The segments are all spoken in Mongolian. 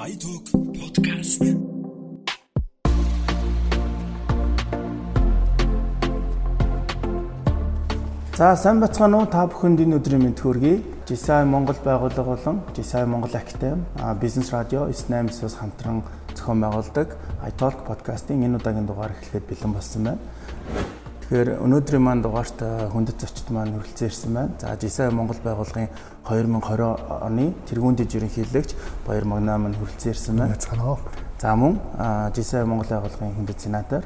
Баяток подкаст. За сайн бацгаана уу та бүхэнд энэ өдрийн мэнд хүргэе. Жисай Монгол байгууллага болон Жисай Монгол Академи бизнес радио 98-аас хамтран зохион байгуулдаг iTalk подкастын энэ удаагийн дугаар эхлэхэд бэлэн болсон байна. Тэгэхээр өнөөдрийн маань дугаарт хүндэт зочд маань хүрэлцэн ирсэн байна. За Жисай Монгол байгууллагын 2020 оны тэргүүн дэд ерөнхийлөгч Баяр Магнаа маань хүрэлцэн ирсэн байна. За мөн Жисай Монгол байгууллагын хүндэт сенатор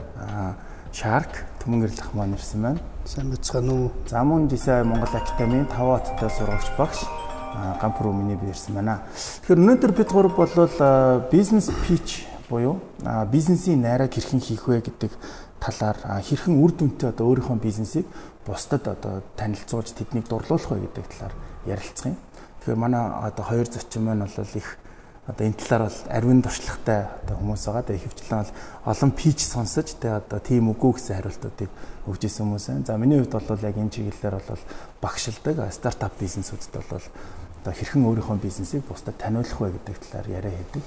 Shark Түмэн гэрлэх маань ирсэн байна. Сайн бацгаана уу? За мөн Жисай Монгол Академийн 5 хоттой сургагч багш Гампур Өмнөний биерсэн байна. Тэгэхээр өнөөдөр бид гурав болвол бизнес пич буюу бизнесийн найраг хэрхэн хийх вэ гэдэг талаар хэрхэн үр дүнтэй одоо өөрийнхөө бизнесийг бусдад одоо танилцуулж тэднийг дурлуулах вэ гэдэг талаар ярилцах юм. Тэгэхээр манай одоо хоёр зочин маань бол их одоо энэ талаар бол ариун туршлагатай одоо хүмүүс байгаа. Тэгээ ихэвчлэн бол олон пич сонсож тэгээ одоо тийм үгүй гэсэн хариултуудыг өгж исэн хүмүүс байна. За миний хувьд бол яг энэ чиглэлээр бол багшилдаг стартап бизнесүүдэд бол одоо хэрхэн өөрийнхөө бизнесийг бусдад таниулах вэ гэдэг талаар яриа хийдэг.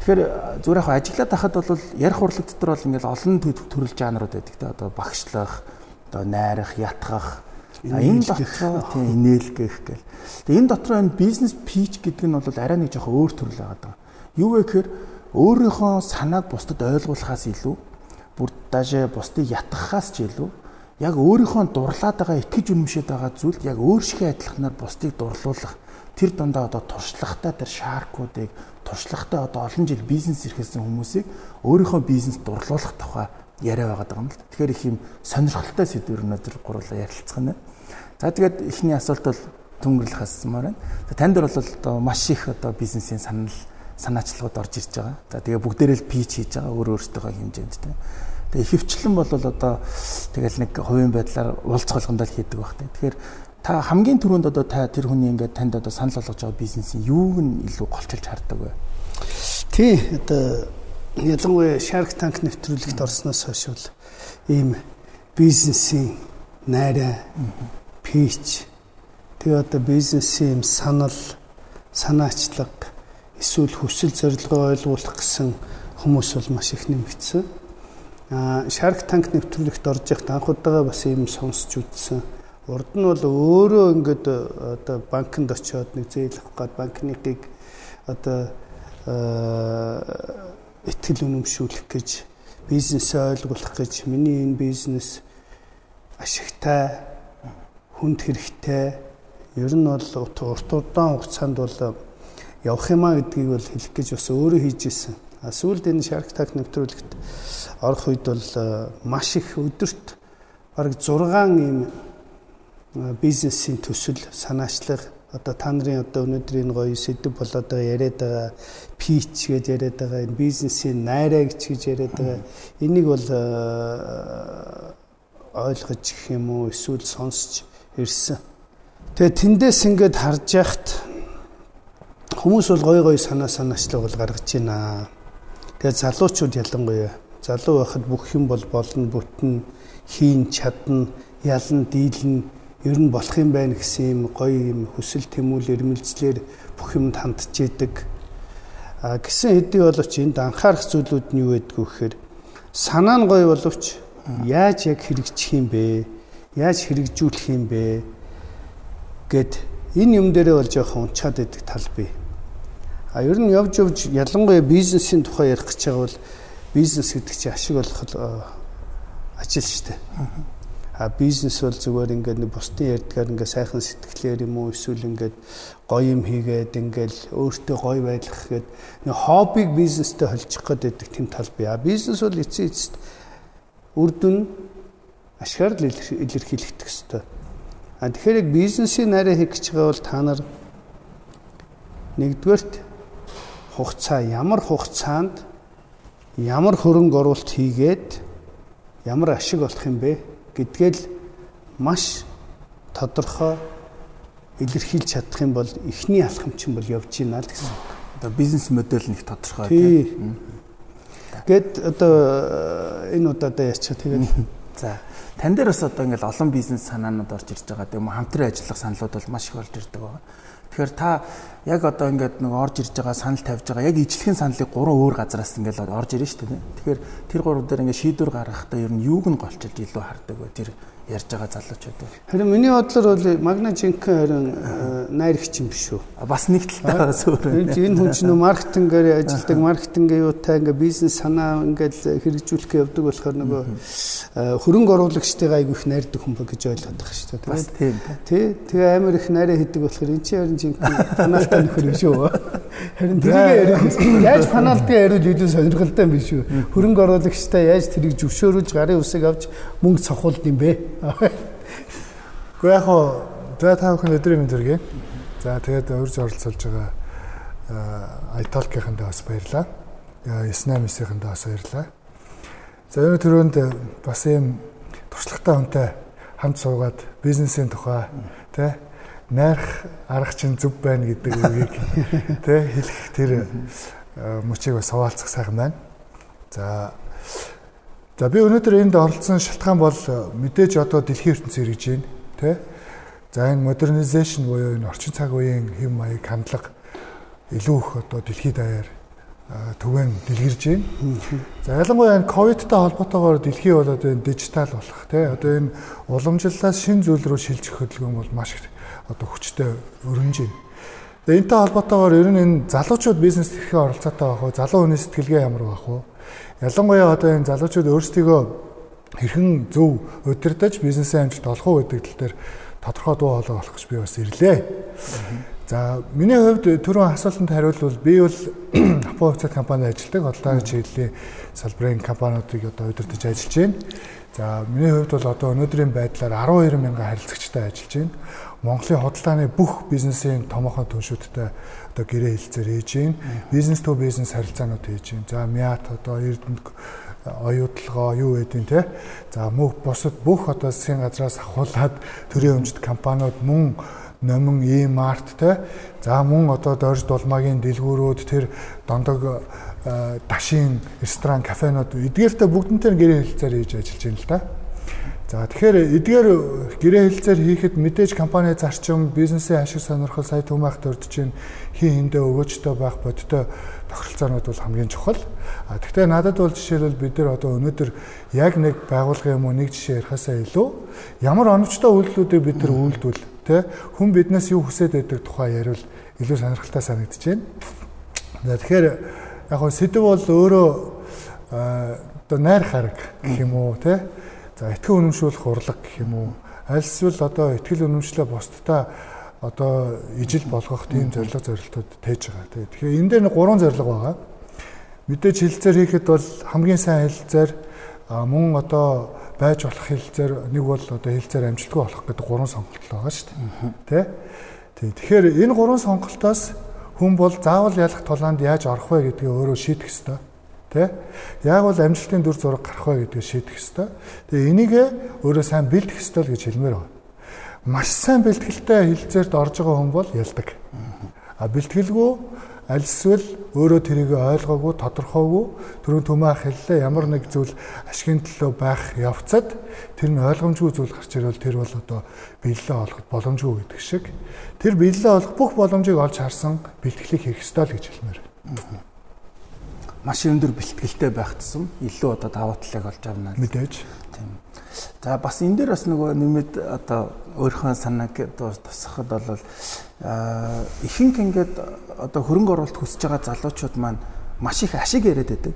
Тэгэхээр зүгээр яг ажиглаад байхад бол ярих урлаг дотор бол ингээл олон төрөл жанрууд байдаг те одоо багшлах, одоо найрах, ятгах энэ дотроо тийм инээлгэх гэл. Тэгээ энэ дотроо энэ бизнес пич гэдэг нь бол арай нэг жоохон өөр төрөл байгаа. Юу вэ гэхээр өөрийнхөө санааг бусдад ойлгуулахаас илүү бүр даже бусдыг ятгахаас ч илүү яг өөрийнхөө дурлаад байгаа итгэж үнэмшээд байгаа зүйлд яг өөр шигээ адилханаар бусдыг дурлуулах тэр дундаа одоо туршлагатай тэр шаркуудыг туршлагатай одоо олон жил бизнес эрхэлсэн хүмүүсийг өөрийнхөө бизнес дурлуулах тухай яриа байгаа юм л. Тэгэхээр их юм сонирхолтой сэдвэр өнөөдөр гурлаа ярилцах нь. За тэгээд эхний асуулт бол төнгөрлөх асуумаар байна. Танд бол одоо маш их одоо бизнесийн санал санаачлагууд орж ирж байгаа. За тэгээ бүгдээрээ л пич хийж байгаа өөр өөртөө хэмжээнд тийм. Тэгээ ихэвчлэн бол одоо тэгэл нэг хувийн байдлаар уулзах болгонд л хийдэг баг. Тэгэхээр та хамгийн түрүүнд одоо та тэр хүний ингээд танд одоо санал болгож байгаа бизнесийн юуг нь илүү голчилж хардаг вэ? Тий одоо ялангуяа Shark Tank нэвтрүүлэгт орсноос хойш бол ийм бизнесийн найраа пич тэгээ одоо бизнесийн ийм санал санаачлаг эсвэл хүсэл зорилгоо ойлгуулах гэсэн хүмүүс бол маш их нэмэгдсэн. А Shark Tank нэвтрүүлэгт орж явахад анх удаага бас ийм сонсч үзсэн Урд нь бол өөрөө ингээд э, одоо банкнд очиод нэг зээл авах гад банкныг одоо э, итгэл үнэмшүүлэх гэж бизнесээ ойлгуулах гэж миний энэ бизнес ашигтай хүнд хэрэгтэй ер нь бол урт удаан хугацаанд бол явах юмаа гэдгийг бол хэлэх гэж бас өөрөө хийж исэн. А сүүлд энэ Shark Tank нэвтрүүлэгт орох үед бол э, маш их өдөрт бараг 6 ийм бизнесийн төсөл санаачлага одоо та нарын одоо өнөөдрийн гоё сэдв болоод байгаа яриад байгаа пич гэж яриад байгаа энэ бизнесийн найраа гэж гэж яриад байгаа энийг бол ойлгож гэх юм уу эсвэл сонсч ирсэн. Тэгээ тэндээс ингээд харж яхад хүмүүс бол гоё гоё санаа санаачлага бол гаргаж байна. Тэгээ залуучууд ялангуяа залуу байхад бүх юм бол болно бүтэн хийн чадна ялан дийлэн ер нь болох юм байна гэсэн юм гоё юм хүсэл тэмүүл эрмэлзлэр бүх юмд хандж идэг. А гисэн хэдий боловч энд анхаарах зүйлүүд нь юу байдг вэ гэхээр санаа нь гоё боловч яаж яг хэрэгжих юм бэ? Яаж хэрэгжүүлэх юм бэ? гэд энэ юм дээрээ бол жоохон унчаад идэг тал бий. А ер нь явж явж ялангуяа бизнесийн тухай ярих гэж байгаа бол бизнес гэдэг чинь ашиг болох ажил шүү дээ. А бизнес бол зүгээр ингээд нэг бусдын ярьдгаар ингээд сайхан сэтгэлээр юм уу эсвэл ингээд гоё юм хийгээд ингээд өөртөө гоё байлгах гээд нэг хоббиг бизнестэй холчих гээд байдаг тэм тал бий. А бизнес бол эцсийн эцэст үр дүн ашгаар л илэрхийлэгдэх ёстой. А тэгэхээр яг бизнесийн нарийн хийх гэж байгаа бол та нар нэгдүгээрт хугацаа ямар хугацаанд ямар хөрөнгө оруулалт хийгээд ямар ашиг олох юм бэ? Гэдгээл маш тодорхой илэрхийлж чадах юм бол эхний алхамчин бол явж байна л гэсэн. Одоо бизнес модель нь их тодорхой тийм. Гэт одоо энэ удаадаа яачих тэгээд за тань дээр бас одоо ингээл олон бизнес санаанууд орж ирж байгаа. Тэгээ хамтран ажиллах саналууд бол маш их орж ирдэг байгаа. Тэгэхээр та яг одоо ингээд нэг орж ирж байгаа санал тавьж байгаа яг ижлэхэн саналыг гурван өөр газараас ингээд орж ирнэ шүү дээ. Тэгэхээр тэр гурав дээр ингээд шийдвэр гаргахдаа ер нь юуг нь голчилж илүү хардаг вэ? Тэр ярьж байгаа залуучууд. Харин миний бодлоор бол Магна Жинкен харин э, найр их юм биш үү? Бас нэг талтай өөр. Энэ хүн чинь маркетингээр ажилладаг, маркетингийн юутай ингээ бизнес санаа ингээл хэрэгжүүлэх явдаг болохоор нөгөө э, хөрөнгө оруулагчтайгаа айгүй их найрдаг хүн ба гэж ойлгоод байгаа шүү дээ. Бас тийм. Тий. Тэгээ амар их найраа хийдэг болохоор эн чинь харин Жинкен танаалтай нөхөр биш үү? Харин тэрийг ярих яаж паналдыг яриул илүү сонирхолтой юм биш үү? Хөрөнгө оруулагчтай яаж тэрийг зөвшөөрөж гарын үсэг авч мөнгө цохолд юм бэ? Гэхдээ яг хоо за та бүхэн өдрийн мэнд хүргэе. За тэгээд урьж оролцуулж байгаа Айталкийнхандаа бас баярлаа. 98-ийнхандаа бас баярлаа. За энэ төрөнд бас ийм туршлагатай хүнтэй хамт суугаад бизнесийн тухай тий найрах арга чинь зөв байна гэдэг үгийг тий хэлэх тэр мөчийг бас хаваалцах сайхан байна. За За би өнөөдөр энд оролцсон шалтгаан бол э, мэдээж одоо дэлхийн ертөнцийн хэрэгж байна, тэ? За энэ modernization буюу энэ орчин цаг үеийн хэм маяг хандлага илүү их одоо дэлхийд даяар э, түвэн дэлгэрж байна. За ялангуяа энэ ковидтай холбоотойгоор дэлхий бол одоо энэ дижитал болох тий одоо энэ уламжлалаас шин зүйл рүү шилжих хөдөлгөөн бол маш их одоо хүчтэй өрнөж байна. Тэгээ энэтэй холбоотойгоор ер нь энэ залуучууд бизнес эрхээ оролцоотой байх уу, залуу хүний сэтгэлгээ ямар байх уу? Ялангуяа одоо энэ залуучууд өөрсдийгөө хэрхэн зөв удирдах бизнесийн амжилт олох уу гэдэг тал дээр тодорхой дуу хоолой болох гэж би бас ирлээ. За миний хувьд түрүүн асуултанд хариулвал би бол Апо хувьцаат компанид ажилладаг. Одоогийн чиглэлийн салбарын компаниудыг одоо удирдах ажиллаж байна. За миний хувьд бол одоо өнөөдрийн байдлаар 12 мянган харилцагчтай ажиллаж байна. Монголын худалдааны бүх бизнесийн томоохон түншүүдтэй одоо гэрээ хэлцээр хийж байна. Бизнес то бизнес харилцаанууд хийж байна. За Мят одоо Эрдэнэ оюутлогоо юу гэдэг те. За мөх бусад бүх одоо засгийн газраас ахуулаад төрийн өмчт компаниуд мөн номин e-mart те. За мөн одоо дорж дулмаагийн дэлгүүрүүд тэр дондог дашийн ресторан кафенууд эдгээртээ бүгднтэй гэрээ хэлцээр хийж ажиллаж байна л да. За тэгэхээр эдгээр гэрээ хэлцээр хийхэд мэдээж компани зарчим, бизнесийн ашиг сонирхол сая түмээх төрдөж чинь хин хиндэ өгөөжтэй байх бодтой тохиролцоонууд бол хамгийн чухал. А тэгэхээр надад бол жишээлбэл бид нар одоо өнөөдөр яг нэг байгууллага юм уу нэг жишээ ярихаасаа илүү ямар оновчтой үйлдэлүүдийг бид нар үйлдвэл тэ хүн биднээс юу хүсэж байдаг тухай ярил илүү сонирхолтой санагдаж байна. За тэгэхээр яг хөө сэдв бол өөрөө одоо найр хараг гэх юм уу тэ За итгэл үнэмшүүлэх урлаг гэх юм уу? Аль эсвэл одоо итгэл үнэмшлээ бусдаа одоо ижил болгох тийм зорилго зорилтууд тээж байгаа. Тэгэхээр энэ дээр нэг гурван зорилго байгаа. Мэдээж хилцээр хийхэд бол хамгийн сайн хилцээр мөн одоо байж болох хилцээр нэг бол одоо хилцээр амжилтгүй болох гэдэг гурван сонголт байгаа шүү дээ. Тэ. Тэгэхээр энэ гурван сонголтоос хүн бол заавал ялах тулаанд яаж орох вэ гэдгийг өөрөө шийдэх ёстой. Тэ? Яг бол амжилтын дүр зураг гарах вэ гэдгийг шийдэх ёстой. Тэгээ энийг өөрөө сайн бэлдэх ёстой л гэж хэлмээр байна. Маш сайн бэлтгэлтэй хилцээрд орж байгаа хүн бол ялдаг. А бэлтгэлгүй аль эсвэл өөрөө тэрийг ойлгоогүй, тодорхойгүй түрүүн төмөө хэллээ ямар нэг зүйл ашигын төлөө байх явцад тэр нь ойлгомжгүй зүйл гарч ирвэл тэр бол одоо биелэлээ олоход боломжгүй гэдэг шиг. Тэр биелэлээ олох бүх боломжийг олж харсан бэлтгэлийг хийх ёстой л гэж хэлмээр маш өндөр бэлтгэлтэй байх тусам илүү одоо даваа талыг олж авна. Мэдээж. Тийм. За бас энэ дээр бас нөгөө нэмэд одоо өөрийнхөө санааг тусахад бол ихэнх ингээд одоо хөрөнгө оруулалт хүсэж байгаа залуучууд маань маш их ашиг яриад байдаг.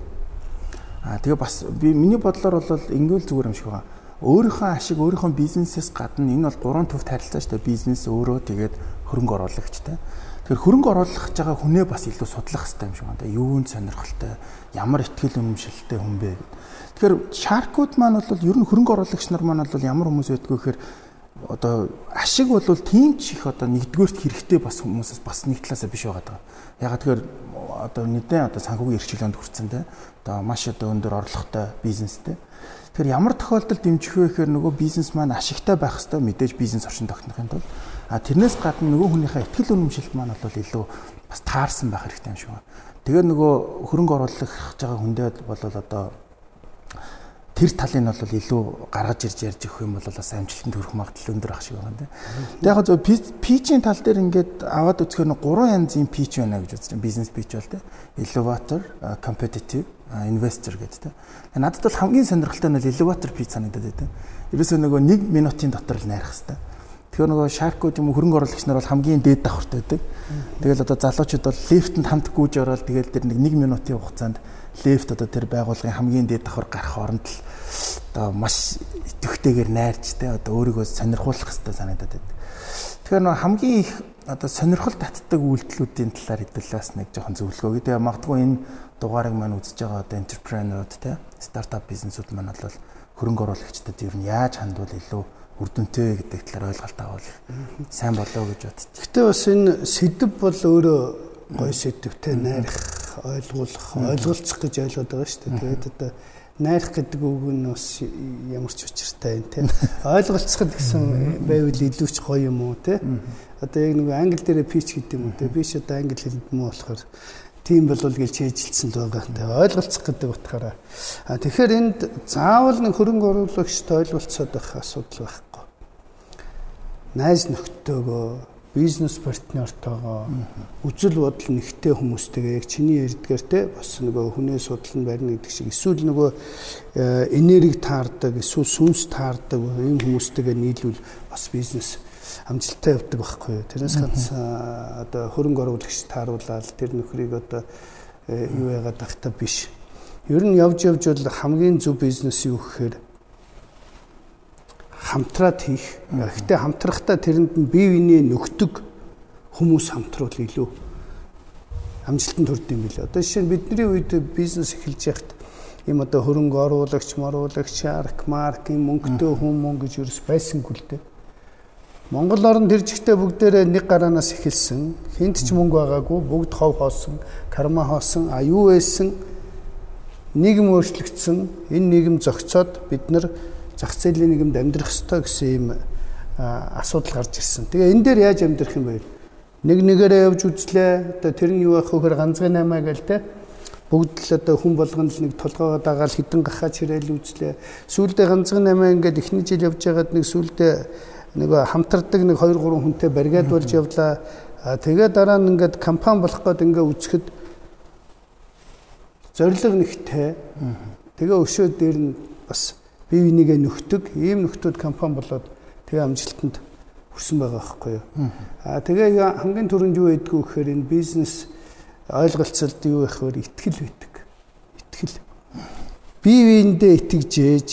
Аа тэгээ бас би миний бодлоор бол ингээл зүгээр юм шиг байна. Өөрийнхөө ашиг өөрийнхөө бизнесээс гадна энэ бол гурван төвт харилцаа шүү дээ. Бизнес өөрөө тэгээд хөрөнгө оруулагчтай. Тэгэхээр хөрөнгө оруулах гэж байгаа хүнээ бас илүү судлах хэрэгтэй юм шиг байна. Юунд сонирхолтой, ямар ихтгэл үнэмшилтэй хүн бэ гэд. Тэгэхээр шаркууд маань бол ер нь хөрөнгө оруулагч нар маань бол ямар хүмүүс байдгүй гэхээр одоо ашиг бол тийм ч их одоо нэгдүгээрт хэрэгтэй бас хүмүүсээс бас нэг талаасаа биш байгаа. Ягаад тэгэхээр одоо нэгэн одоо санхүүгийн эрхчлөөнд хүрсэн те. Одоо маш одоо өндөр орлоготой бизнестэй. Тэгэхээр ямар тохиолдолд дэмжих вэ гэхээр нөгөө бизнес маань ашигтай байх хэвээр мэдээж бизнес орчин тогтнохын тулд А тэрнээс гадна нөгөө хүнийхээ ихтгэл үнэмшилт маань бол илүү бас таарсан байх хэрэгтэй юм шиг байна. Тэгээд нөгөө хөрөнгө оруулах гэж байгаа хүндээ бол одоо тэр талыг нь бол илүү гаргаж ирж ярьж өгөх юм бол бас амжилтанд хүрэх магадлал өндөр ах шиг байна тийм. Тэгээ яг зөв пичийн тал дээр ингээд аваад үзэхээр нэг гурван янзын пич байна гэж үзэж байна. Бизнес пич бол тийм. Elevator, competitive, investor гэдэг тийм. Надад бол хамгийн сонирхолтой нь elevator пич санагдаад байна. Ерөөсөө нөгөө 1 минутын дотор л найрах хэрэгтэй. Тэгэхээр нөгөө шаркууд юм хөрөнгө оруулагч нар бол хамгийн дээд давхартай байдаг. Тэгэл одоо залуучууд бол лифтэнд хамт гүйж ороод тэгэл тэр нэг 1 минутын хугацаанд лифт одоо тэр байгууллагын хамгийн дээд давхар гарах оронд л одоо маш идэвхтэйгээр найрч те одоо өөрийгөө сонирхуулах хэрэгтэй санагдаад байдаг. Тэгэхээр нөгөө хамгийн их одоо сонирхол татдаг үйлдэлүүдийн талаар хэдүүлээс нэг жоохон зөвлөгөө. Тэгээ магадгүй энэ дугаарыг маань үзэж байгаа одоо энтерпренерууд те стартап бизнесүүд маань бол хөрөнгө оруулагчдад ер нь яаж хандвал илүү үр дүнтэй гэдэг талаар ойлголт авал сайн болоо гэж бодчих. Гэтэ бас энэ сэдв бол өөрөө гоё сэдвтэй найрах, ойлгуулах, ойлголцох гэж ойлгоод байгаа шүү дээ. Тэгээд одоо найрах гэдэг үг нь бас ямар ч учиртай юм те. Ойлголцоход гэсэн байвал илүү ч гоё юм уу те. Одоо яг нэг англи дээр pitch гэдэг юм уу те. Ч одоо англи хэлэнд муу болохоор тийм бол гэж чийжилсэн л байгаа. Тэгээ ойлголцох гэдэг утгаараа. А тэгэхээр энд заавал нэг хөрөнгө оруулагчтай ойлголцоод байх асуудал байхгүй. Найз нөхдөөгөө, бизнес партнертойгоо үзэл бодол нэгтэй хүмүүстэйгээ яг чиний ярьдгаар те бас нөгөө хүнээ судлан барина гэдэг шиг эсвэл нөгөө э, энерги таардаг, эсвэл сүнс таардаг ийм хүмүүстэйгээ нийлүүл бас бизнес амжилттай явдаг байхгүй. Тэрнээс ганц одоо хөрөнгө оруулагч тааруулаад тэр нөхрийг одоо э, юу яагаад тахта биш. Ер нь явж явж бол хамгийн зөв бизнес юу гэхээр хамтраад хийх. Гэхдээ хамтрахтаа тэрэнд нь бие биенээ нөхдөг хүмүүс хамтруул илүү амжилтанд хүрдэг юм билээ. Одоо жишээ нь бидний үед бизнес эхэлж яхад ийм одоо хөрөнгө оруулагч, моруулагч, шарк, марк, мөнгөтэй хүн мөн гэж ерөөс байсангүй л дээ. Монгол орнд тэр жигтэй бүгдээрээ нэг гараанаас эхэлсэн. Хинт ч мөнгө байгаагүй, бүгд хов хоосон, карма хоосон, а юу байсан? Нийгэм өөрчлөгдсөн. Энэ нийгэм зөгцөөд бид нар зах зээлийн нийгэмд амьдрах ёстой гэсэн юм асуудал гарч ирсэн. Тэгээ энэ дээр яаж амьдрах юм бэ? Нэг нэгээрээ явж үзлээ. Одоо тэр нь юу байх вэ? Ганцхан наймаа гээл те бүгд л одоо хүн болгоно л нэг толгоогоо дагаал хідэн гахаа чирээл үзлээ. Сүүлдээ ганцхан наймаа ингээд эхний жил явж байгаад нэг сүүлдээ нөгөө хамтардаг нэг 2 3 хүнтэй баригад болж явлаа. Тэгээ дараа нь ингээд компани болох гээд ингээ үзэхэд зориг нэгтэй. Тэгээ өшөө дээр нь бас бие бинийгээ нөхдөг ийм нөхдүүд компани болоод тэгээ амжилтанд хүрсэн байгаа байхгүй юу. Аа тэгээ хамгийн түрүүнд юу байдгүй гэхээр энэ бизнес ойлголцолд юу байх вэ? Итгэл байдаг. Итгэл. Бие биендээ итгэж ээж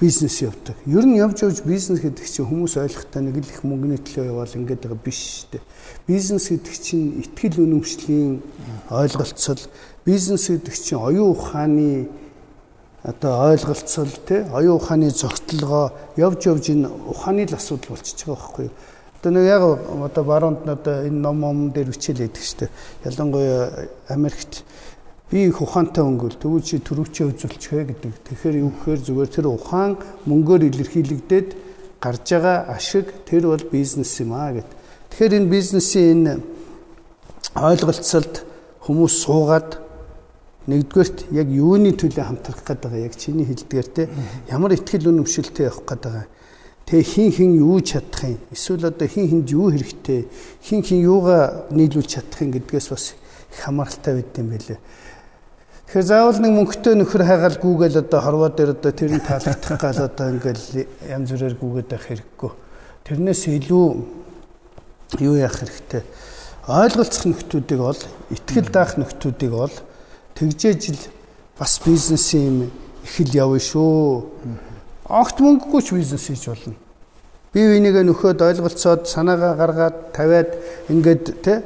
бизнес явдаг. Ер нь явж явж бизнес гэдэг чинь хүмүүс ойлгохтой нэг л их мөнгөний төлөө яваал ингээд байгаа биш шүү дээ. Бизнес гэдэг чинь ихтгэл үнэмшлийн ойлголцол, бизнес гэдэг чинь оюун ухааны одоо ойлголцол тий оюун ухааны зохицолгоо явж явж энэ ухааны л асуудал болчихж байгаа байхгүй юу. Одоо нэг яг одоо баруунд нь одоо энэ ном ном дээр байдаг шүү дээ. Ялангуяа Америкт би их ухаантай өнгөл тэгвэл чи төрөвчөө үзүүлчихэ гэдэг. Тэгэхээр юу гэхээр зүгээр тэр ухаан мөнгөөр илэрхийлэгдээд гарч байгаа ашиг тэр бол бизнес юм аа гэд. Тэгэхээр энэ бизнесийн энэ ойлголцолд хүмүүс суугаад нэгдүгээрт яг юуны төлөө хамтрах гээд байгаа яг чиний хэлдгээр те ямар ихтгэл үнэмшилтэй явах гээд байгаа. Тэгээ хин хин юу чадах юм эсвэл одоо хин хинд юу хэрэгтэй хин хин юугаа нийлүүлж чадах юм гэдгээс бас их хамааралтай байд юм байлээ. Тэгэхээр заавал нэг мөнгөтэй нөхөр хайгаал гүүгээл одоо хорвоо дээр одоо тэрний таалагдах гал одоо ингээл янз бүрээр гүүгээд байх хэрэггүй. Тэрнээс илүү юу яах хэрэгтэй? Ойлголцох нөхдүүдийг бол, ихтгэл даах нөхдүүдийг бол тэгжээж л бас бизнесийн юм их л явна шүү. Огт мөнгөгүй ч бизнес хийж болно. Бие бинийгээ нөхөд ойлголцоод санаагаа гаргаад тавиад ингээд тэ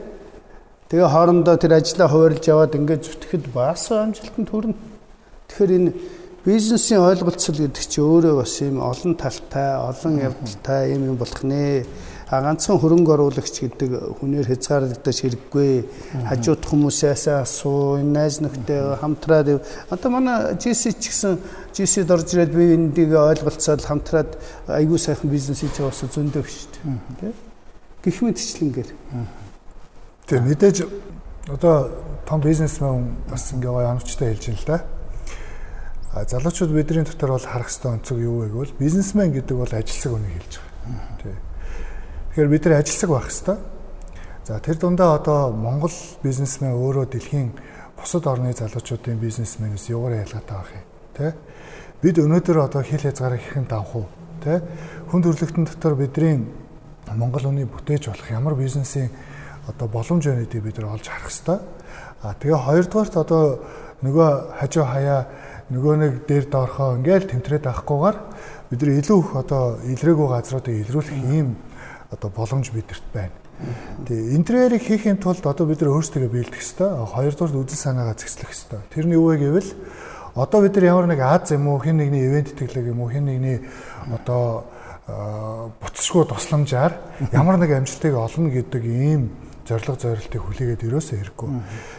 Тэгээ хоорондоо тэр ажлаа хуваарлж яваад ингээд зүтгэхэд бас амжилтанд хүрнэ. Тэгэхээр энэ бизнесийн ойлголцол гэдэг чинь өөрөө бас юм олон талтай, олон явдалтай юм юм болох нэ. А ганцхан хөрөнгө оруулагч гэдэг хүнээр хязгаарлагдаж хэрэггүй. Хажууд хүмүүсээс асуу, найз нөхдөд хамтраад одоо манай GC ч гэсэн GC-д орж ирээд би эндийг ойлголцоод хамтраад айгүй сайхан бизнес хийж ус зөндөө биш үү. Гэх мэтчлэнгээр. Тэгээ мэдээж одоо том бизнесмен бас ингээ гоё оновчтой хэлж байна л да. А залуучууд бидний дотор бол харах хэвээр онцог юу вэ гэвэл бизнесмен гэдэг бол ажилсаг үнийг хэлж байгаа. Тий. Тэгэхээр бид нар ажилсаг байх хэвээр. За тэр дундаа одоо Монгол бизнесмен өөрөө дэлхийн бусад орны залуучуудын бизнесменээс юугаар ялгаатай байх юм те бид өнөөдөр одоо хил хязгаараа хэрхэн давах уу те хүн төрөлхтөн дотор бидний Монгол хүний бүтээж болох ямар бизнесийн одоо боломж байна гэдгийг бид нар олж харах хэрэгтэй. А тэгээ хоёрдугаарт одоо нөгөө хажуу хаяа нөгөө нэг дээр доорхоо ингээл тэмтрээд авахгүйгээр бид нар илүү их одоо илрээгүй газруудыг илрүүлэх ийм одоо боломж бидэрт байна. Тэгээ интерьерийг хийхин тулд одоо бид нар өөрсдөө биелдэх хэрэгтэй. Хоёрдугаар үзэл санаагаа зэгслэх хэрэгтэй. Тэр нь юу вэ гэвэл одоо бид нар ямар нэг Аз юм уу, хэн нэгний ивент тэтгэлэг юм уу, хэн нэгний одоо буцшгүй тусламжаар ямар нэг амжилтыг олно гэдэг ийм зориг зорилтыг хүлээгээд ерөөсөө хэрэггүй.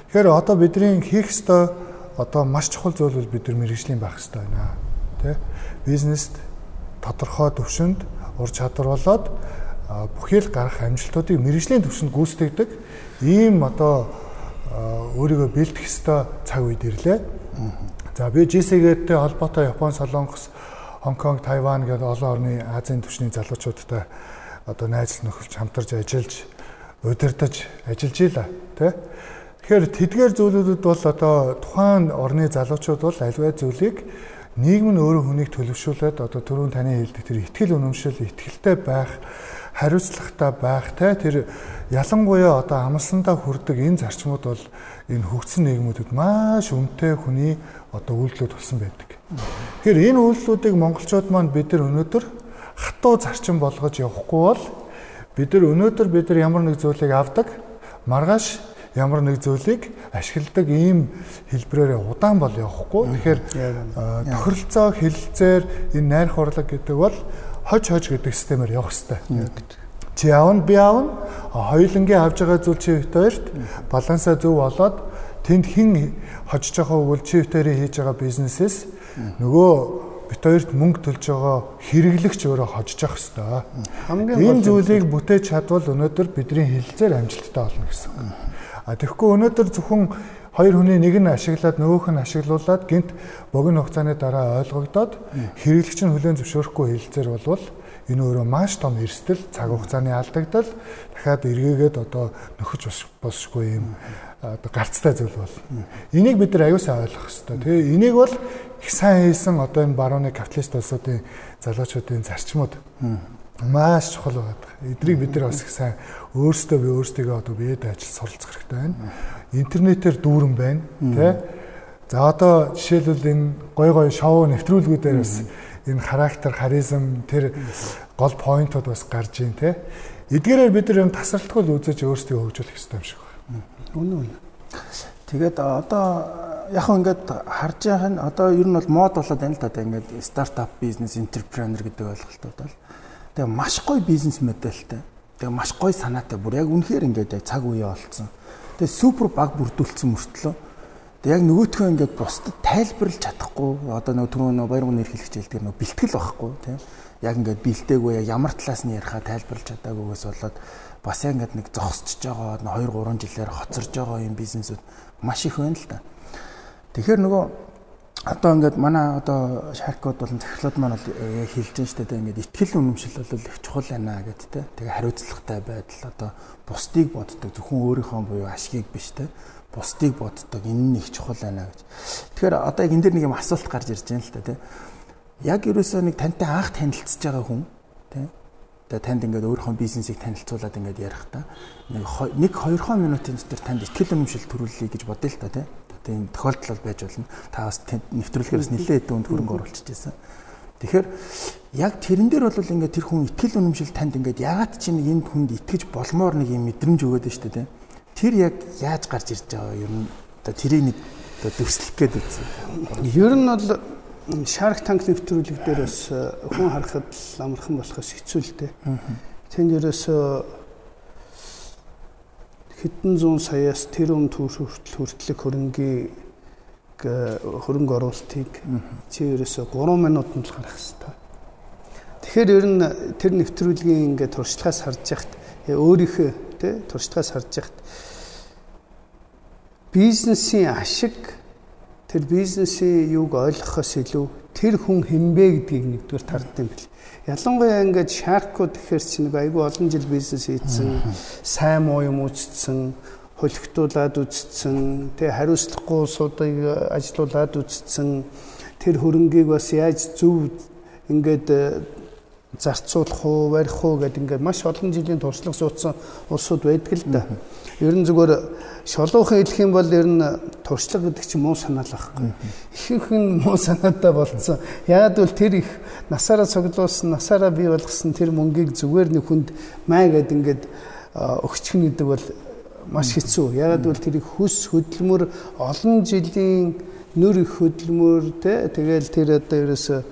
Тэгэхээр одоо бидний хийх ёстой одоо маш чухал зүйл бол бид нар мэрэгжлийн байх ёстой байна. Тэ? Бизнест тодорхой төвшөнд ур чадвар болоод бүхэл гарах амжилтуудыг мэрэгжлийн төвшөнд гүйцэтгэдэг ийм одоо өөрийгөө бэлдэх ёстой цаг үед ирлээ. За би GC-гээтэй холбоотой Япон, Солонгос, Хонконг, Тайван гэдэг олон орны Азийн түвшний залуучуудтай одоо найз нөхөж хамтарч ажиллаж удирдах ажиллаж ийла тий. Тэгэхээр тэдгээр зүйлүүдэд бол одоо тухайн орны залуучууд бол альваа зүйлийг нийгэм нь өөрөө хүнийг төлөвшүүлээд одоо түрүүн таны хэлдэг тэр ихтгэл үнэмшил, ихтгэлтэй байх, хариуцлагатай байх те тэр ялангуяа одоо амлсандаа хүрдэг энэ зарчмууд бол энэ хөгжсөн нийгмүүдэд маш өмтэй хүний одоо үйлдэлүүд болсон байдаг. Тэгэхээр энэ үйлдэлүүдийг монголчууд маань бид нар өнөөдөр хатуу зарчим болгож явахгүй бол бид нар өнөөдөр бид нар ямар нэг зүйлийг авдаг маргааш ямар нэг зүйлийг ашигладаг ийм хэлбрээр удаан бол явахгүй. Тэгэхээр тохиролцоо хилцээр энэ найрах урлаг гэдэг бол хож хож гэдэг системээр явах хэрэгтэй. Чи аавн би аавн хоёулангийн авж байгаа зүйл чи хоёрт балансаа зөв болоод тэнд хэн хожиж байгаа үгэл чи хоёрын хийж байгаа бизнесээс нөгөө бит хоёрт мөнгө төлж байгаа хэрэглэгч өөрөө хожиж явах хэрэгтэй. Хамгийн энэ зүйлийг бүтээж чадвал өнөөдөр бидний хилцээр амжилттай болно гэсэн. А тэгэхгүй өнөөдөр зөвхөн хоёр хүний нэг нь ашиглаад нөгөөх нь ашиглуулад гинт богино хугацааны дараа ойлгогдоод хэрэглэгч нь хүлээн зөвшөөрөхгүй хэлэлцээр болвол энэ өөрөө маш том эрсдэл, цаг хугацааны алдагдал дахиад эргээгээд одоо нөхөж босшгүй юм гарцтай зүйл бол. Энийг бид нар аюусаа ойлгох хэрэгтэй. Тэгээ энийг бол их сайн хийсэн одоо энэ барууны капиталист улсуудын залуучуудын зарчмууд маш чухал байдаг. Эдрийг бид нар бас их сайн өөрсдөө би өөрсдийгөө одоо биед ажил суралцах хэрэгтэй байна. Интернетээр дүүрэн байна, тий? За одоо жишээлбэл энэ гой гой шоу нэвтрүүлгүүдээр бас энэ характер, харизм тэр гол поинтууд бас гарч ийн те. Эдгээрээр бид нар юм тасралтгүй үзэж өөрсдөө хөгжүүлэх хэрэгтэй юм шиг байна. Үнэ үнэ. Тэгээд одоо яг хөө ингээд харж байгаа нь одоо ер нь бол мод болоод байна л да ингээд стартап бизнес энтерпренер гэдэг ойлголтууд бол тэгээ маш гоё бизнес модельтэй. Тэгээ маш гоё санаатай бүр яг үнэхээр ингээд цаг үеэ олцсон. Тэгээ супер баг бүрдүүлсэн мөртлөө Тэгээ яг нөгөөтгөө ингээд бусдад тайлбарлаж чадахгүй одоо нөгөө түрүү нөгөө баяр гүн эрхлэгч хэлдэг нөгөө бэлтгэл байхгүй тийм яг ингээд бэлдээгүй яг ямар талаас нь ярихаа тайлбарлаж чадаагүйгээс болоод бас яг ингээд нэг зогсчихж байгаа 2 3 жилээр хоцорж байгаа юм бизнесүүд маш их байна л да. Тэгэхээр нөгөө одоо ингээд манай одоо шаркод болон захирлууд маань бол яг хэлж байна шүү дээ ингээд ихтгэл үнэмшил бол их чухал байна гэд тэ. Тэгээ хариуцлагатай байдал одоо бусдыг боддог зөвхөн өөрийнхөө буюу ашгийг биш тэ бусдыг боддог энэ нь их чухал байна гэж. Тэгэхээр одоо яг энэ дэр нэг юм асуулт гарч ирж байна л та тийм. Яг ерөөсөө нэг тантай анх танилцж байгаа хүн тийм. Тэгээ танд ингээд өөрийнхөө бизнесийг танилцуулаад ингээд ярих та. Нэг нэг 2 минутын дотор танд ихтгэл үнэмшил төрүүлэе гэж бодъё л та тийм. Тийм тохиолдол бол байж болно. Та бас нэвтрүүлгээрээс нэлээд өнд хөрөнгө оруулчихж байсан. Тэгэхээр яг тэрэн дээр бол ингээд тэр хүн ихтгэл үнэмшил танд ингээд ягаад чи нэг энд хүнд итгэж болмоор нэг юм мэдрэмж өгөөд нь шүү дээ тийм тэр яг яаж гарч ирж байгаа юм одоо тэрийг нэг одоо дөслөх гээд үзсэн. Ер нь бол Shark Tank нэвтрүүлэг дээр бас э, хүн харахад амархан болохоос хэцүү л дээ. Тэнд ерөөсөө хэдэн зуун саяас тэр өмнө төрөл хүртэлх хөрөнгийн хөрөнгө оруулалтыг чи ерөөсөө 3 минутанд л гарах хэрэгтэй. Тэгэхээр ер нь тэр нэвтрүүлгийн ингээд туршлагаас харж яхад өөрийнхөө тий туршлагаас харж яхад бизнесийн ашиг тэр бизнесийн юуг ойлгохоос илүү тэр хүн хинбэ гэдгийг нэгдүгээр тардсан юм бэл. Ялангуяа ингээд шаркууд гэхэр чинь нэг айгүй олон жил бизнес хийсэн, сайн муу юм үзсэн, хөлөгтүүлээд үзсэн, тэгээ хариуцлахгүй суудыг ажилуулад үзсэн, тэр хөрөнгийг бас яаж зөв ингээд зарцуулах уу, барих уу гэдэг ингээд маш олон жилийн туршлага суудсан улсууд байдаг л да. Ер нь зүгээр шолоохон хэлэх юм бол ер нь туршлага гэдэг чинь муу санаа л байхгүй. Ихэнх нь муу санаатай болцсон. Ягаад гэвэл тэр их насаараа цуглуулсан, насаараа бий болгосон тэр мөнгийг зүгээр нэг хүнд маа гэд ингээд өгчих нь гэдэг бол маш хэцүү. Ягаад гэвэл тэр их хүс хөдөлмөр олон жилийн нүр их хөдөлмөр те тэгэл тэр одоо ерөөсө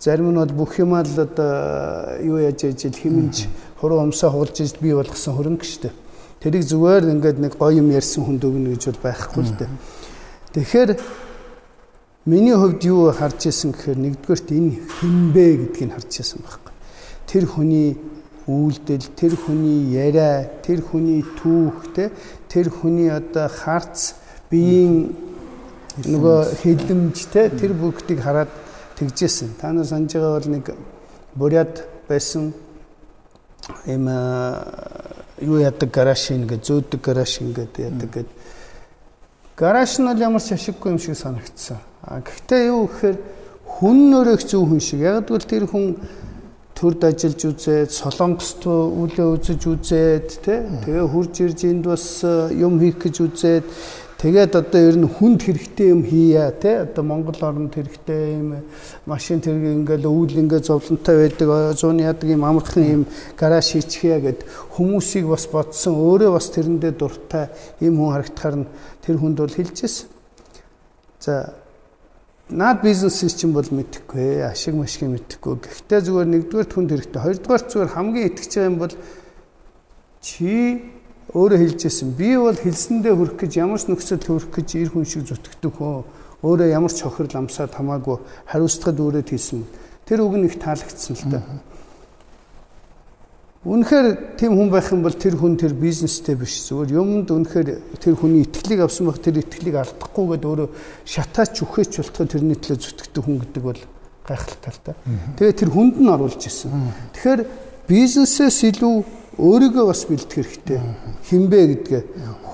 Зарим нь бол бүх юмаа л одоо юу яаж ижил хэмнж хуруу өмсөө хуулж ижил бий болгосон хөрөнгө шүү дээ. Тэрийг зүгээр ингээд нэг гоё юм ярьсан хүнд өгнө гэж бол байхгүй л дээ. Тэгэхээр миний хувьд юу харж исэн гэхээр нэгдүгээрт энэ хинбэ гэдгийг харж исэн байхгүй. Тэр хүний үйлдэл, тэр хүний яриа, тэр хүний түүх тэр хүний одоо харц биеийн нөгөө хэлэмж те тэр бүгдийг хараад тэгжсэн. Та нар санаж байгаа бол нэг буряд байсан эм юу яадаг гараж ингээд зөөдөг гараж ингээд яадаг гэд гараж нь бол ямар ч ашиггүй юм шиг санагдсан. А гэхдээ юу гэхээр хүн нөрөх зөв хүн шиг. Яг л тэр хүн төрд ажиллаж үзээд солонгост үлээ үзэж үзээд тий тэгээ хурж ирж энд бас юм хийх гэж үзээд Тэгээд одоо ер нь хүнд хэрэгтэй юм хийя те одоо Монгол орнд хэрэгтэй юм машин тэрэг ингээл өвөл ингээд зовлонтой байдаг зууны ядаг юм амархан юм гараж хийчихье гэд хүмүүсийг бас бодсон өөрөө бас тэрэндээ дуртай юм хүн харагдахаар нь тэр хүнд бол хэлжсэн. За наад бизнесээс чинь бол мэдэхгүй ашиг машиг мэдэхгүй. Гэхдээ зүгээр нэгдүгээр түнд хэрэгтэй. Хоёрдугаар зүгээр хамгийн итгэж байгаа юм бол чи өөрөө хэлжсэн би бол хэлсэндээ хүрэх гэж ямар ч нөхцөлд хүрэх гэж ир хүн шиг зүтгэдэг хөө. Өөрөө ямар ч хохирол амсаад хамаагүй хариуцлагад өрөөд хийсэн тэр үг нь их таалагдсан л та. Үнэхээр тийм хүн байх юм бол тэр хүн тэр бизнестэй биш. Зүгээр юмд үнэхээр тэр хүний итгэлийг авсан байх тэр итгэлийг алдахгүйгээд өөрөө шатаач үхээч болтгоо тэрний төлөө зүтгэдэг хүн гэдэг бол гайхалтай л та. Тэгээ тэр хүнд нь оруулж исэн. Тэгэхээр бизнесээс илүү өөрийгөө бас бэлдэх хэрэгтэй. Хинбэ гэдгээ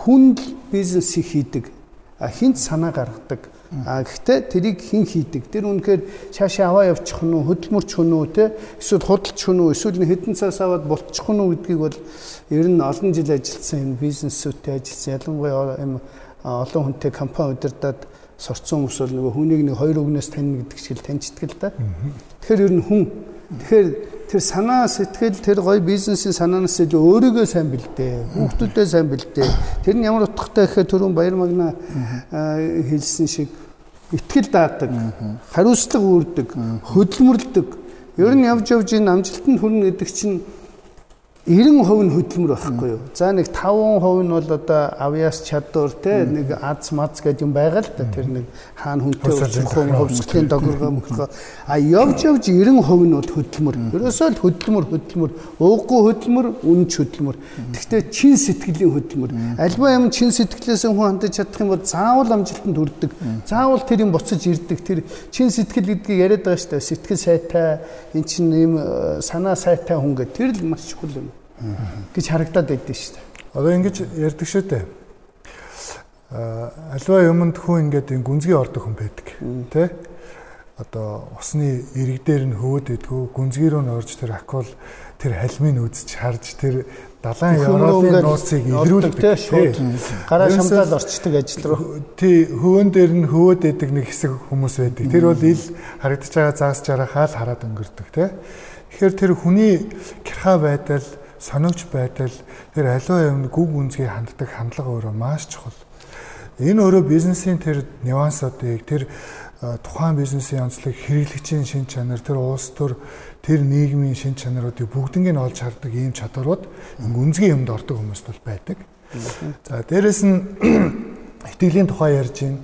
хүнд бизнес хийдэг. А хинт санаа гаргадаг. А гэхдээ тэрийг хэн хийдэг? Тэр үнэхээр цаашаа аваа явчих нь үү, хөдөлмөрч хүн үү те? Эсвэл худалч хүн үү, эсвэл хэдэн цаас аваад болчих нь үү гэдгийг бол ер нь олон жил ажилласан энэ бизнесүүтэй ажилласан ялангуяа юм олон хүнтэй компани удирдаад сурцсан хүмүүс бол нөгөө хүнийг нэг хоёр үгнээс таньна гэдэг шиг таньчдаг л да. Тэгэхээр ер нь хүн тэгэхээр тэр санаа сэтгэл тэр гоё бизнесийн санаанаас илүү өөрийгөө сайн бэлдээ. Хүүхдүүдээ сайн бэлдээ. Тэр нь ямар утгатай гэхээр түрүүн баяр магна хэлсэн шиг итгэл даадаг, хариуцлага үүрдэг, хөдөлмөрлөдөг. Ер нь явж явж энэ амжилтанд хүрнэ гэдэг чинь 90% нь хөдөлмөр байхгүй юу. За нэг 5% нь бол одоо авьяас чадвар те нэг аз мац гэдэг юм байгаа л да. Тэр нэг хаана хүнтэй уулзах юм, хөвсглийн догоргоо мөхрөө. А явж явж 90% нь бол хөдөлмөр. Ерөөсөө л хөдөлмөр хөдөлмөр, ууггүй хөдөлмөр, үнч хөдөлмөр. Гэхдээ чин сэтгэлийн хөдөлмөр. Альва юм чин сэтгэлээс хүн хандаж чадах юм бол заавал амжилтанд хүрдэг. Заавал тэр юм буцаж ирдэг. Тэр чин сэтгэл гэдгийг яриад байгаа шүү дээ. Сэтгэл сайтай, эн чинь юм санаа сайтай хүн гэх тэр л маш чухал юм гэж харагдаад байдсан шүү дээ. Одоо ингэж ярьдаг шүү дээ. А альва юмд хүн ингээд гүнзгий ордог хүн байдаг. Тэ? Одоо усны ирэг дээр нь хөвөд идэггүй гүнзгий рүү н орж тэр акул тэр халмыг үзэж харж тэр далайн Европын нууцыг илрүүлдэг шууд гараа шамдаад орчдөг ажил руу. Тий хөвөн дээр нь хөвөд идэг нэг хэсэг хүмүүс байдаг. Тэр бол ил харагдаж байгаа заас жарахаал хараад өнгөрдөг тий. Тэгэхээр тэр хүний гэрха байдал сониуч байдал тэр аливаа юмд гүг үнцгийг ханддаг хандлага өөрөө маш чухал. Энэ өөрөө бизнесийн тэр нюансуудыг тэр тухайн бизнесийн онцлог хэрэглэгчийн шин чанар тэр улс төр тэр нийгмийн шин чанаруудыг бүгднийг нь олж хардаг ийм чадварууд гүнзгий юмд ордог хүмүүст бол байдаг. За дээрэс нь итгэлийн тухай ярьж байна.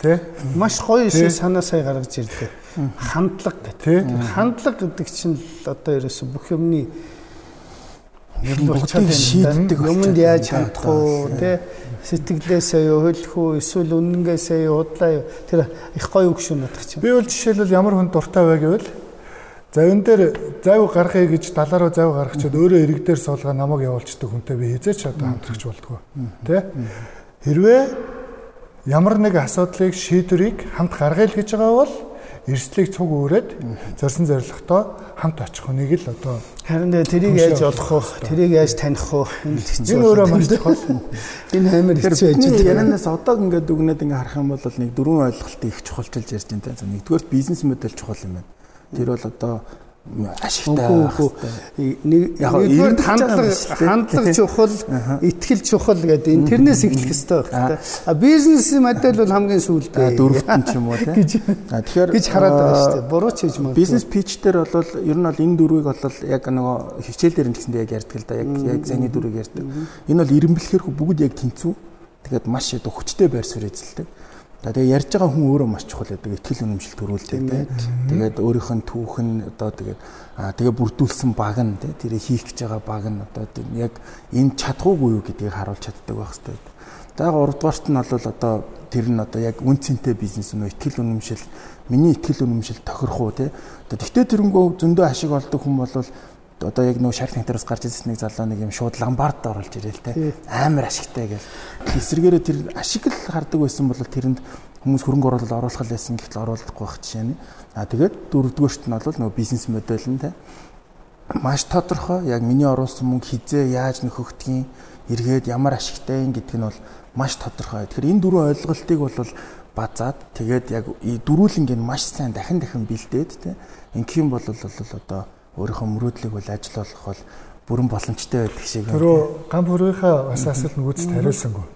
Тэ? Маш гоё санаа сая гаргаж ирдэг. Хандлага гэх. Хандлага гэдэг чинь л одоо ерөөсө бүх юмны Ер нь бүгдийг шийддэг юмд яаж хандах уу тий. Сэтгэлээсээ юу хөлөх үү эсвэл үнэнгээсээ юу удлаа юу? Тэр их гоё үг шүү надад чинь. Би бол жишээлбэл ямар хүн дуртай вэ гэвэл завин дээр зав гаргая гэж далаа руу зав гаргачаад өөрөө ирэг дээр суулгаа намайг явуулчихдаг хүнтэй би хизээч одоо хамтрагч болдгоо. Тэ? Хэрвээ ямар нэг асуудлыг шийдвэрийг хамт гаргая л гэж байгаа бол эрсдлийг цуг өөрөөд зорсон зорилготой хамт очих хүнийг л одоо Харин дээ тэрийг яаж олох вэ? Тэрийг яаж таних вэ? Энэ өөрөө маш чухал. Энэ амар хэцүү бидний байгаа. ярианаас одоо ингээд дүгнээд ингээд харах юм бол нэг дөрвөн ойлголтыг их чухалчилж ярьж байна. Нэгдүгээр бизнес модель чухал юм байна. Тэр бол одоо ашигтай. Нэг Яг нэгдүгээр хандлага хандлага чухал, итгэл чухал гэдэг энэ тэрнээс эхлэх хэрэгтэй хэрэгтэй. А бизнес модель бол хамгийн сүүлд А, дөрөвт нь ч юм уу гэж тэгэхээр гэж хараад байгаа шүү дээ. Буруу ч хийж магадгүй. Бизнес питч дээр бол ер нь бол энэ дөрвийг бол яг нөгөө хичээл дээр нь гэсэндээ яг ярьдаг л да. Яг яг зэний дөрвийг ярьдаг. Энэ бол ирэмблэхээр бүгд яг тэнцүү. Тэгээд маш одоо хүчтэй байр суурь эзэлдэг. Тэгээ ярьж байгаа хүн өөрөө маш чухал байдаг. Итгэл үнэмшил төрүүлдэг тийм. Тэгээд өөрийнх нь түүх нь одоо тэгээд аа тэгээ бүрдүүлсэн баг нь тийм тэрийг хийх гэж байгаа баг нь одоо тийм яг энэ чадхуугүй юу гэдгийг харуулж чаддаг байх хэрэгтэй. За 3 дугаарт нь бол одоо тэр нь одоо яг үн цэнтэй бизнес нь итгэл үнэмшил миний итгэл үнэмшил тохирох уу тий. Одоо тэгтээ тэрнгөө зөндөө ашиг олдог хүн бол одоо яг нөө шарк танtaраас гарч ирсэн нэг залуу нэг юм шууд ламбард оруулж ирэл те. Амар ашигтай гэл. Эсрэгээрээ тэр ашиг л хардаг байсан бол тэрэнд хүмүүс хөрөнгө оруулалт оруулах байсан гэхэл оруулахгүй байх жишээ нь. А тэгээд дөрөвдүгээрт нь бол нөгөө бизнес модель нь те. Маш тодорхой яг миний оруулсан мөнгө хизээ яаж нөхөгдгийг эргээд ямар ашигтай юм гэдг нь бол маш тодорхой. Тэгэхээр энэ дөрвөн ойлголтыг бол базаад тэгээд яг дөрүүлэнг нь маш сайн дахин дахин бэлдээд те. Ингэх юм бол одоо өөрийнхөө мөрөөдлийг бол ажиллах бол бүрэн боломжтой байдаг шиг байна. Тэрөө гам бүрийнхаа бас асуулт нөгөөцөд хариулсангүй.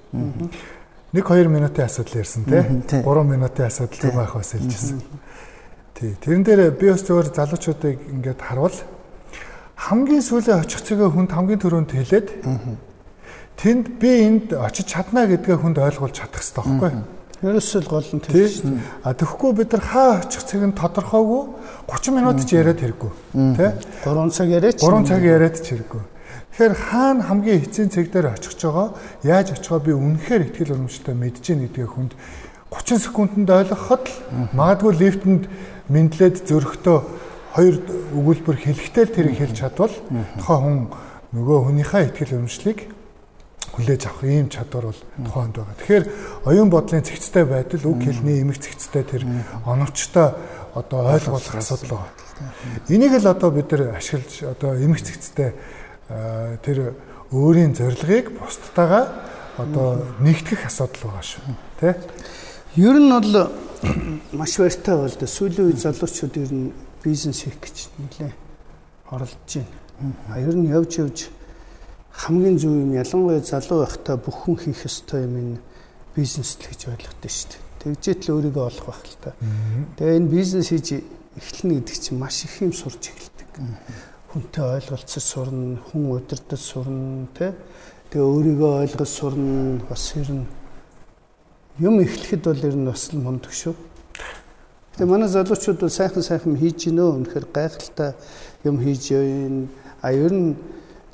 Нэг 2 минутын асуудал ярьсан тий. тий. 3 минутын асуудал төв байх бас хэлжсэн. Тий. Тэрэн дээр би бас зөвөр залуучуудыг ингээд харвал хамгийн сүүлийн очих цэгээ хүнд хамгийн түрүүнд хэлээд тэнд би энд очиж чадна гэдгээ хүнд ойлгуулж чадах хэрэгтэй байхгүй юу? Ерөөсөө л гол нь тэр шүү дээ. А тэгэхгүй бид нар хаа очих цэг нь тодорхойгүй 30 минут ч яриад хэрэггүй. Тий. 3 цаг яриач. 3 цаг яриад ч хэрэггүй. Тэгэхээр хаана хамгийн эцсийн цэг дээр очих байгаа яаж очихоо би үнэхээр ихтгэл урамшилтай мэдж гин гэдгийг хүнд 30 секундэд ойлгоход л магадгүй лифтэнд мэдлээд зөрөхдөө хоёр өгүүлбэр хэлэхдээ л тэрийг хэлж чадвал тухайн хүн нөгөө хүнийхээ ихтгэл урамшлыг хүлээж авах ийм чадвар бол тухайд байгаа. Тэгэхээр оюун бодлын цэгцтэй байдал үг хэлний эмэг цэгцтэй тэр оновчтой одоо ойлгуулах асуудал байгаа. Энийг л одоо бид нар ашиглаж одоо эмэг цэгцтэй аа, тэр өөрийн зорилгыг бусдтайгаа одоо нэгтгэх асуудал байгаа шүү. Тэ? Ер нь бол маш баяртай бол сүүлийн үе залуучууд ер нь бизнес хийх гэж нэлээ оролдож байна. А ер нь явж явж хамгийн зөв юм ялангуяа залуу байхдаа бүх хүн хийх ёстой юм энэ бизнес л гэж ойлгохтой шүү дээ. Тэгжээт л өөрийгөө олох байх л та. Тэгээ энэ бизнес хийж эхлэнэ гэдэг чинь маш их юм сурч эхэлдэг. Хүнтэй ойлголцож сурна, хүн удирдах сурна, тэ. Тэгээ өөрийгөө ойлгож сурна, бас ер нь юм эхлэхэд бол ер нь бас л мундаг шүү. Тэгээ манай залуучууд бол сайхан сайхан хийж гинөө үнэхээр гайхалтай юм хийж байна. А ер нь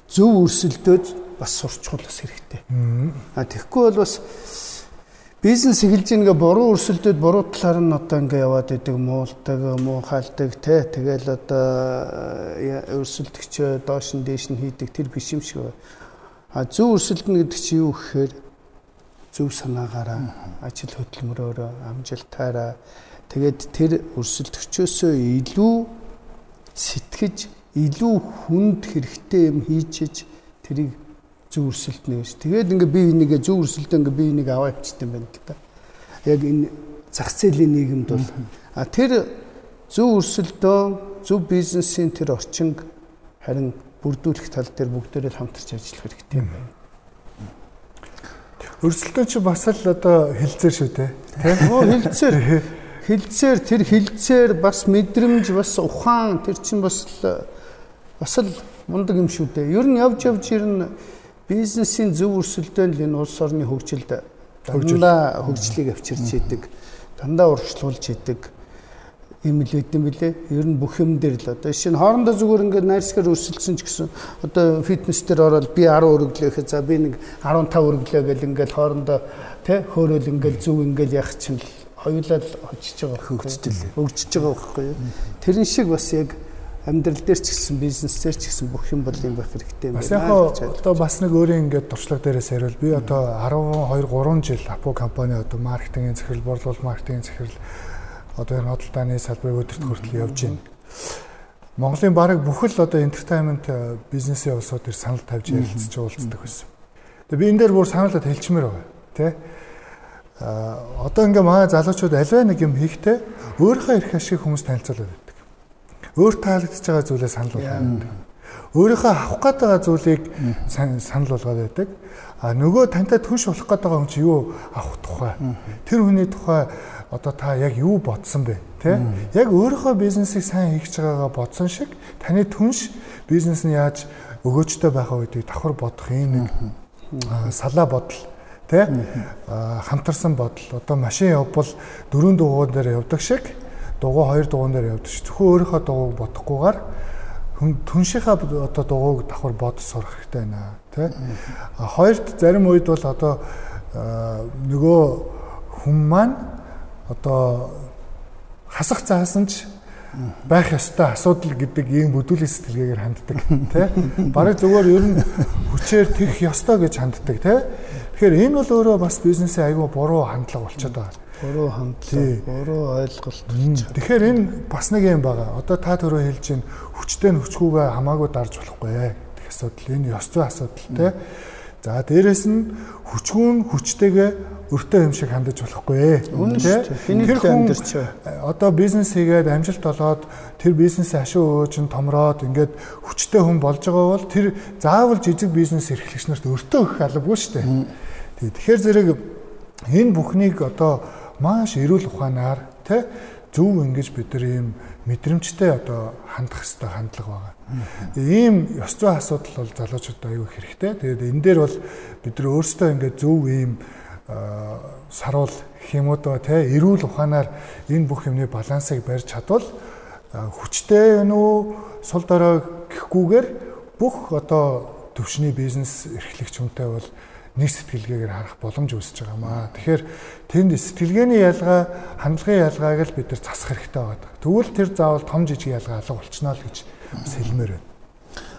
зөв өрсөлдөөд бас сурчхул бас хэрэгтэй. А тэгэхгүй бол бас бизнес эхэлж ингээ буруу өрсөлдөөд буруу талаар нь одоо ингээ яваад идэг муулдаг, муухайлдаг те тэгэл одоо э, өрсөлдөгчөө доош нь дээш нь хийдэг тэр биш юм шиг. А зөв өрсөлдөнө гэдэг чинь юу гэхээр зөв санаагаараа ажил хөдөлмөрөөрөө амжилтаараа тэгээд тэр өрсөлдөгчөөсөө илүү сэтгэж илүү хүнд хэрэгтэй юм хийчиж тэрийг зөв өрсөлдөнө гэж. Тэгээд ингээ бие бинийгээ зөв өрсөлдөө ингээ бие бинийг аваа явчихсан байна да. Яг энэ зах зээлийн нийгэмд бол а тэр зөв өрсөлдөө зөв бизнесийн тэр орчинг харин бүрдүүлэх тал дээр бүгдээрээ хамтарч ажиллах хэрэгтэй юм байна. Өрсөлдөөн чи бас л одоо хилцээр шүү дээ. Оо хилцээр хилцээр тэр хилцээр бас мэдрэмж бас ухаан тэр чинь бас л бас л мундаг юм шүү дээ. Ер нь явж явж ер нь бизнесийн зөв өрсөлдөөн л энэ улс орны хөгжилд дандаа хөгжлийг авчирч идэг. Дандаа урагшлуулж идэг. юм л байт юм билэ. Ер нь бүх юм дээр л одоо нь хоорондоо зүгээр ингээд найрсгаар өрсөлдсөн ч гэсэн одоо фитнес дээр ороод би 10 өргөлөө гэхэд за би нэг 15 өргөлөө гэл ингээд хоорондоо тэ хөөрөөл ингээд зүг ингээд яах чинь л хоёулаа л очиж байгаа хөгжиж л хөгжиж байгаа байхгүй юу. Тэрэн шиг бас яг амьдрал дээр ч гэсэн бизнес дээр ч гэсэн бүх юм бол юм байх хэрэгтэй юм байна. Яг одоо бас нэг өөрийн ингээд туршлага дээрээс хариул би одоо 12 3 жил Апо компани одоо маркетингийн захирал, борлуулалт маркетингийн захирал одоо энэ худалдааны салбарыг өдөрт хүртэл явж байна. Монголын бараг бүх л одоо entertainment э, бизнесийн улсууд төр санал тавьж ярилцж уулздаг байсан. Тэгээ би энэ дээр бүр саналд хэлчмээр байгаа тий. А одоо ингээ манай залуучууд аливаа нэг юм хийхдээ өөрийнхөө эрх ашиг хүмүүс танилцуулаад. Өөр таалагдж байгаа зүйлээ санал болгоод байдаг. Өөрийнхөө авах гээд байгаа зүйлийг санал болгоод байдаг. А нөгөө тантай түнш болох гээд байгаа хүн чи юу авах тухай. Тэр хүний тухай одоо та яг юу бодсон бэ? Тэ? Яг өөрийнхөө бизнесийг сайн хийж байгаагаа бодсон шиг таны түнш бизнес нь яаж өгөөжтэй байхаа үедээ давхар бодох юм нэг салаа бодол тэ хамтарсан бодол одоо машин явбал дөрөв дугуйн дээр явдаг шиг дугуй хоёр дугуйн дээр явдаг шиг зөвхөн өөрийнхөө дугуйг бодохгүйгээр түншийнхаа одоо дугуйг давхар бодож сурах хэрэгтэй байна тэ хоёрт зарим үед бол одоо нөгөө хүн маань одоо хасах заасан ч байх ёстой асуудал гэдэг ийм бүдүүлийн сэтгэлгээгээр ханддаг тий. Бараг зүгээр ер нь хүчээр тэрх ёстой гэж ханддаг тий. Тэгэхээр энэ бол өөрөө бас бизнесийн айгүй буруу хандлага болчиход байгаа. Буруу хандлага, буруу ойлголт. Тэгэхээр энэ бас нэг юм байгаа. Одоо та түрүү хэлж чинь хүчтэй нь хүчгүйгээ хамаагүй дарж болохгүй гэх асуудал. Энэ ёс зүй асуудал тий. За дээрэс нь хүчгүүн хүчтэйгээ өртөө юм шиг хандаж болохгүй ээ. Тэр хүн одоо бизнес хийгээд амжилт олоод тэр бизнесийн ашиг өөж нь томроод ингээд хүчтэй хүн болж байгаа бол тэр заавал жижиг бизнес эрхлэгч нарт өртөө өгөх албагүй шүү дээ. Тэгэхээр зэрэг энэ бүхнийг одоо маш эрүүл ухаанаар тэ зөв ингэж бид нар ийм мэдрэмжтэй одоо хандах хэвээр хандлага байгаа. Ийм ёс зүйн асуудал бол залуучуудад аюу хэрэгтэй. Тэгээд энэ дээр бол бид нар өөрсдөө ингээд зөв ийм саруул уу те эрүүл ухаанаар энэ бүх юмны балансыг барьж чадвал хүчтэй вэ үү сул дорой гэхгүйгээр бүх одоо төвшний бизнес эрхлэгч хүнтэй бол нэг сэтгэлгээгээр харах боломж үүсэж байгаа маа. Тэгэхээр тэнд сэтгэлгээний ялгаа, хандлагын ялгааг л бид нар засах хэрэгтэй байгаа. Тэгвэл тэр заавал том жижиг ялгаа алга болчихно л гэж бас хэлмээр байна.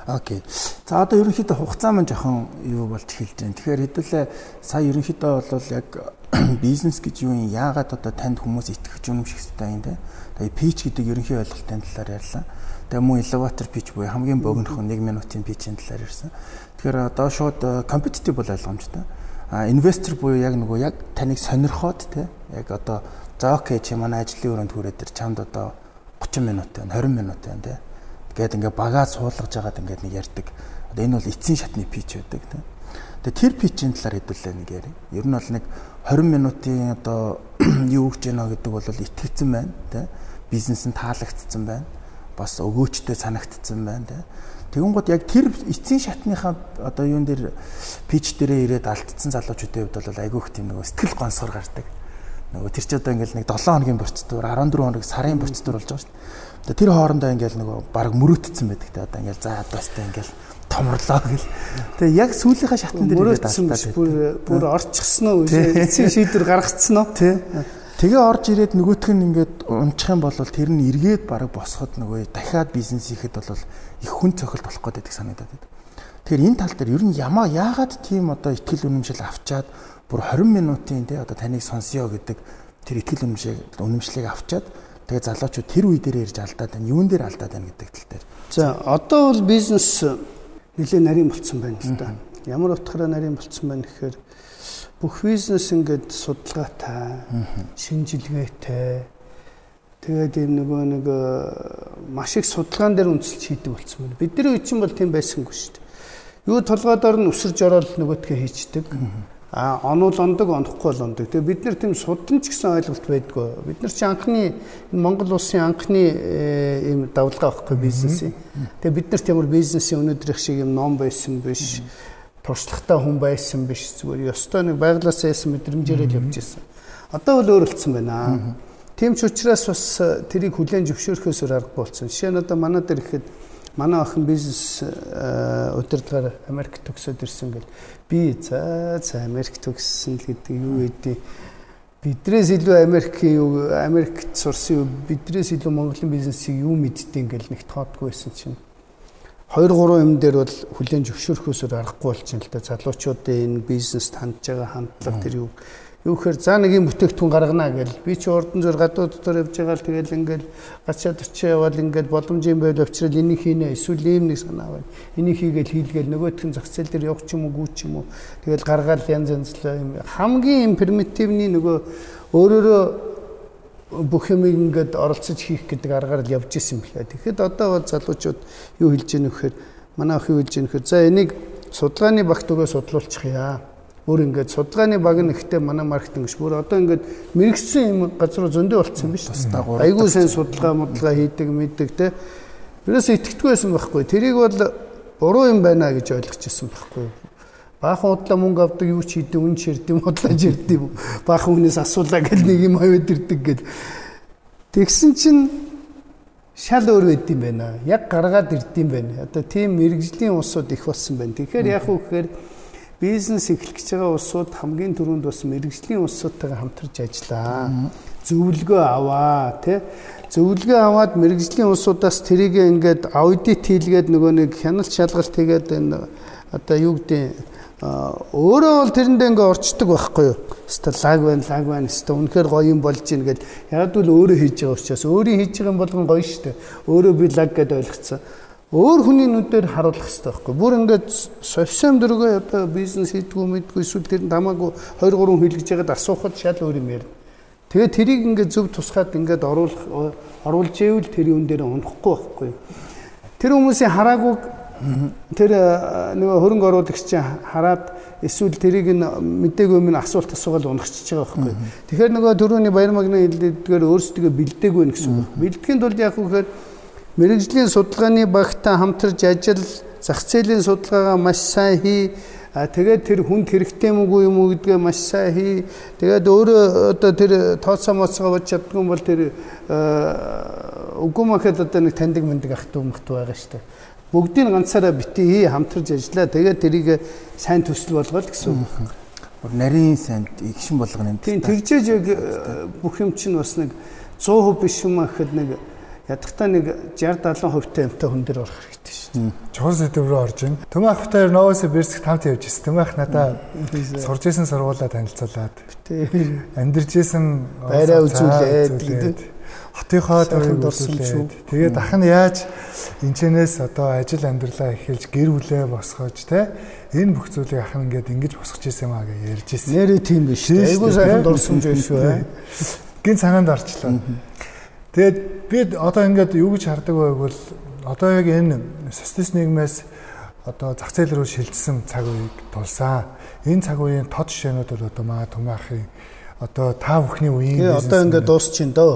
Окей. За одоо ерөнхийдөө хугацаа маань жоохон юу болж эхэлж байна. Тэгэхээр хэдүүлээ сая ерөнхийдөө бол яг бизнес гэж юу юм яагаад одоо танд хүмүүс итгэж үнэмших хэрэгтэй юм те. Тэгээ pitch гэдэг ерөнхий ойлголтын талаар ярьлаа. Тэгээ мөн elevator pitch буюу хамгийн богинохон 1 минутын pitch-ийн талаар ярьсан. Тэгэхээр одоо шууд competitive бол ойлгомжтой. А инвестор буюу яг нөгөө яг таныг сонирхоод те яг одоо за окей чи манай ажлын өрөөнд хүрээд тэр чамд одоо 30 минут байна 20 минут байна те. Гээд ингээ багаа суулгаж байгаад ингээд нэг ярьдаг. Одоо энэ бол эцсийн шатны пич байдаг те. Тэгээ тэр пичийн талаар хэдүүлээ нэг яри. Ер нь бол нэг 20 минутын одоо юу гэж яана гэдэг бол итгэцэн байна те. Бизнес нь таалагдсан байна. Бас өгөөчтэй санагдсан байна те Тэгэнгუთ яг тэр эцсийн шатныхаа одоо юун дээр пич дээрээ ирээд алдсан залуучуудын хувьд бол айгүйх тийм нөгөө сэтгэл гонсгор гардаг. Нөгөө тэр чи одоо ингээл нэг 7 хоногийн процедур 14 хоног сарын процедур болж байгаа шүү дээ. Тэр хоорондоо ингээл нөгөө баг мөрөөдсөн байдаг те одоо ингээл за одоостай ингээл томрлоо гэл. Тэгээ яг сүүлийнхаа шатн дээр ирээд алдсан. Бүр бүр орчихсон уу? Эцсийн шийдвэр гаргацсан уу? Тий. Тэгээ орж ирээд нөгөөх нь ингээд унчих юм бол тэр нь эргээд бараг босоход нөгөө дахиад бизнес хийхэд бол их хүн цохилт болох гэдэг санагдаад байна. Тэгэхээр энэ тал дээр ер нь ямаа яагаад тийм одоо ихтгэл үнэмшил авчаад бүр 20 минутын тий одоо таныг сонсё гэдэг тэр ихтгэл үнэмшил үнэмшлийг авчаад тэгээ залуучууд тэр үе дээр ирж алдаад байна. Юун дээр алдаад байна гэдэг тал дээр. За одоо бол бизнес нэлээд нарийн болцсон байна л да. Ямар утгаараа нарийн болцсон байна гэхээр бүх бизнес ингээд судалгаатай, шинжилгээтэй тэгээд ийм нөгөө нэг э, маш их судалгаан дээр үндэслэж хийдэг болсон байна. Бидний үе чинь бол тийм байсангүй шүү дээ. Юу толгойдоор нь өсөрж ороод нөгөөдгөө хийчдэг. А онол ондог, онохгүй л ондог. Тэгээ бид нар тийм судлан ч гэсэн ойлголт байдгүй. Бид нар чи анхны Монгол улсын анхны э, ийм давлгаа авахгүй бизнес. Тэгээ бид нар тийм бизнесийн өнөөдрийнх шиг юм ном байсан биш. Mm -hmm туршлагатай хүн байсан биш зүгээр ёстой нэг байглаасаа ясан мэдрэмжээрээ л явж ирсэн. Одоо бол өөрөлдсөн байна. Тийм ч учраас бас э, тэрийг хүлээн зөвшөөрөхөөс аргагүй болсон. Жишээ нь одоо манай дээр ихэд манай охин бизнес э, удирдлагаар Америк төгсөөд ирсэн гэл би за за Америк төгссөн л гэдэг юу гэдэг бидрээс илүү Америкийн Америкт сурсан юу бидрээс илүү Монголын бизнесийг юу мэддэг гэл нэг тоодгүй байсан чинь 2 3 юм дээр бол хүлэн зөвшөөрөхөөсөр аргагүй болчихно л да залуучуудын энэ бизнест хандж байгаа хандлага тэр юу? Юу гэхээр за нэг юм бүтээгдэхүүн гаргана гэл. Би чи урдан зур гадуу дотор явж байгаа л тэгэл ингээл гачаад очиж явал ингээл боломжийн байвал авчрал энийг хийнэ. Эсвэл ийм нэг санаа байна. Энийг хийгээл хийлгээл. Нөгөөх нь зах зээл дээр явах ч юм уу гүү ч юм уу. Тэгэл гаргаал янз янз юм. Хамгийн примитивний нөгөө өөрөөрөө бүх юм ингээд оролцож хийх гэдэг аргаар л явж исэн билээ. Тэгэхэд одоо бол залуучууд юу хэлж гэнэ вэхээр манай юу хэлж гэнэ вэхээр за энийг судалгааны багт өгөө судлуулчих яа. Өөр ингээд судалгааны баг нь ихтэй манай маркетинг ш. Бүр одоо ингээд мэрэгсэн юм газар зөндөө болцсон юм биш. Айгуу сайн судалгаа модлага хийдэг мэддэг те. Юусе итгэдэггүй байсан байхгүй. Тэрийг бол буруу юм байна гэж ойлгож ирсэн байхгүй баахан удлаа мөнгө авдаг юу ч хийдэг үн ширдэм удлаа жирдэм баахан хүнээс асуулаа гэл нэг юм хавьд ирдэг гэл. Тэгсэн чинь шал өөр байд юм байна. Яг гаргаад ирд юм байна. Одоо тийм мэрэгжлийн усууд их болсон байна. Тэгэхээр яг уу гэхээр бизнес эхлэх гэж байгаа усууд хамгийн түрүүнд бас мэрэгжлийн усуудтайгаа хамтарч ажиллаа. Зөвлөгөө аваа тий зөвлөгөө аваад мэрэгжлийн усудаас тэрийг ингээд аудит хийлгээд нөгөө нэг хяналт шалгалт хийгээд энэ одоо юу гэдэг өөрөө бол тэрэндээ ингээ орчдөг байхгүй юу. Хэвээ лаг байна, лаг байна. Хэвээ үнэхээр гоё юм болж ийн гэд яг л өөрөө хийж байгаа учраас өөрийн хийж байгаа юм болгон гоё дээ. Өөрөө би лаг гэд ойлгоцсон. Өөр хүний нүдээр харуулах хэрэгтэй байхгүй. Бүр ингээд совсем дөрөгөө одоо бизнес хийдгүү мэдгүй эсвэл тэр тамаагүй 2 3 хэлгэж ягаад асуухад шал өөр юм ярина. Тэгээ тэрийг ингээд зөв тусгаад ингээд оруулах оруулж ивэл тэр юм дээр унахгүй байхгүй. Тэр хүмүүсийн хараагүй Тэр э, нөгөө хөрөнгө оруулагч чинь хараад эсвэл тэрийг нь мдээгүй минь асуулт асуугаад унахчихж байгаа байхгүй. Тэгэхээр нөгөө төрөний баяр магнаа хэлдгээр өөрсдөө бэлдээгүй нэ гэсэн үг. Бэлдэхийн тулд яг үхээр мэрэгжлийн судалгааны багтаа хамтарч ажил зах зээлийн судалгаагаа маш сайн хий тэгээд тэр хүнд хэрэгтэй юм уу юм уу гэдгээ маш сайн хий. Тэгээд өөрөө одоо тэр тооцоо моцгоо бод чаддгүй бол тэр э, үгүй махад одоо нэг таньдаг мэндэг ах トゥ мөхт байгаа шүү дээ бүгдийг ганцаараа битгий хамтарч ажиллаа. Тэгээд тэрийг сайн төсөл болгоод гэсэн үг. Бүр нарийн санд игшин болгоно юм. Тийм тэгжээж яг э, бүх юм чинь бас нэг 100% биш юм гэхэд нэг ядахтаа нэг 60 70% та юмтай хүн дээр орох хэрэгтэй шүү. Чухал сэдв рүү орж ийн. Төмөх ахтай Новоос Берск тамт явж ирсэн. Төмөх надаа сурж исэн сургуулаа танилцуулаад. Амьдэрж исэн байраа үзүүлээд хотынхоо төрөнд орсон. Тэгээд ах нь яаж энэчнээс одоо ажил амьдралаа эхэлж гэр бүлээ босгож те энэ бүх зүйлийг ах нь ингээд ингэж босгож ирсэн маа гэж ярьж ирсэн. Нэрээ тийм биш. Айгуу сайхан дурсамж биш үү? Гин санаанд орчлоо. Тэгээд би одоо ингээд юу гэж хардаг байг бол одоо яг энэ социалист нийгмээс одоо зах зээл рүү шилжсэн цаг үеийг тулсан. Энэ цаг үеийн тод жишээнүүд бол одоо маа Түмаахын одоо та бүхний үеийн бизнес одоо ингээд дуусчихин дөө.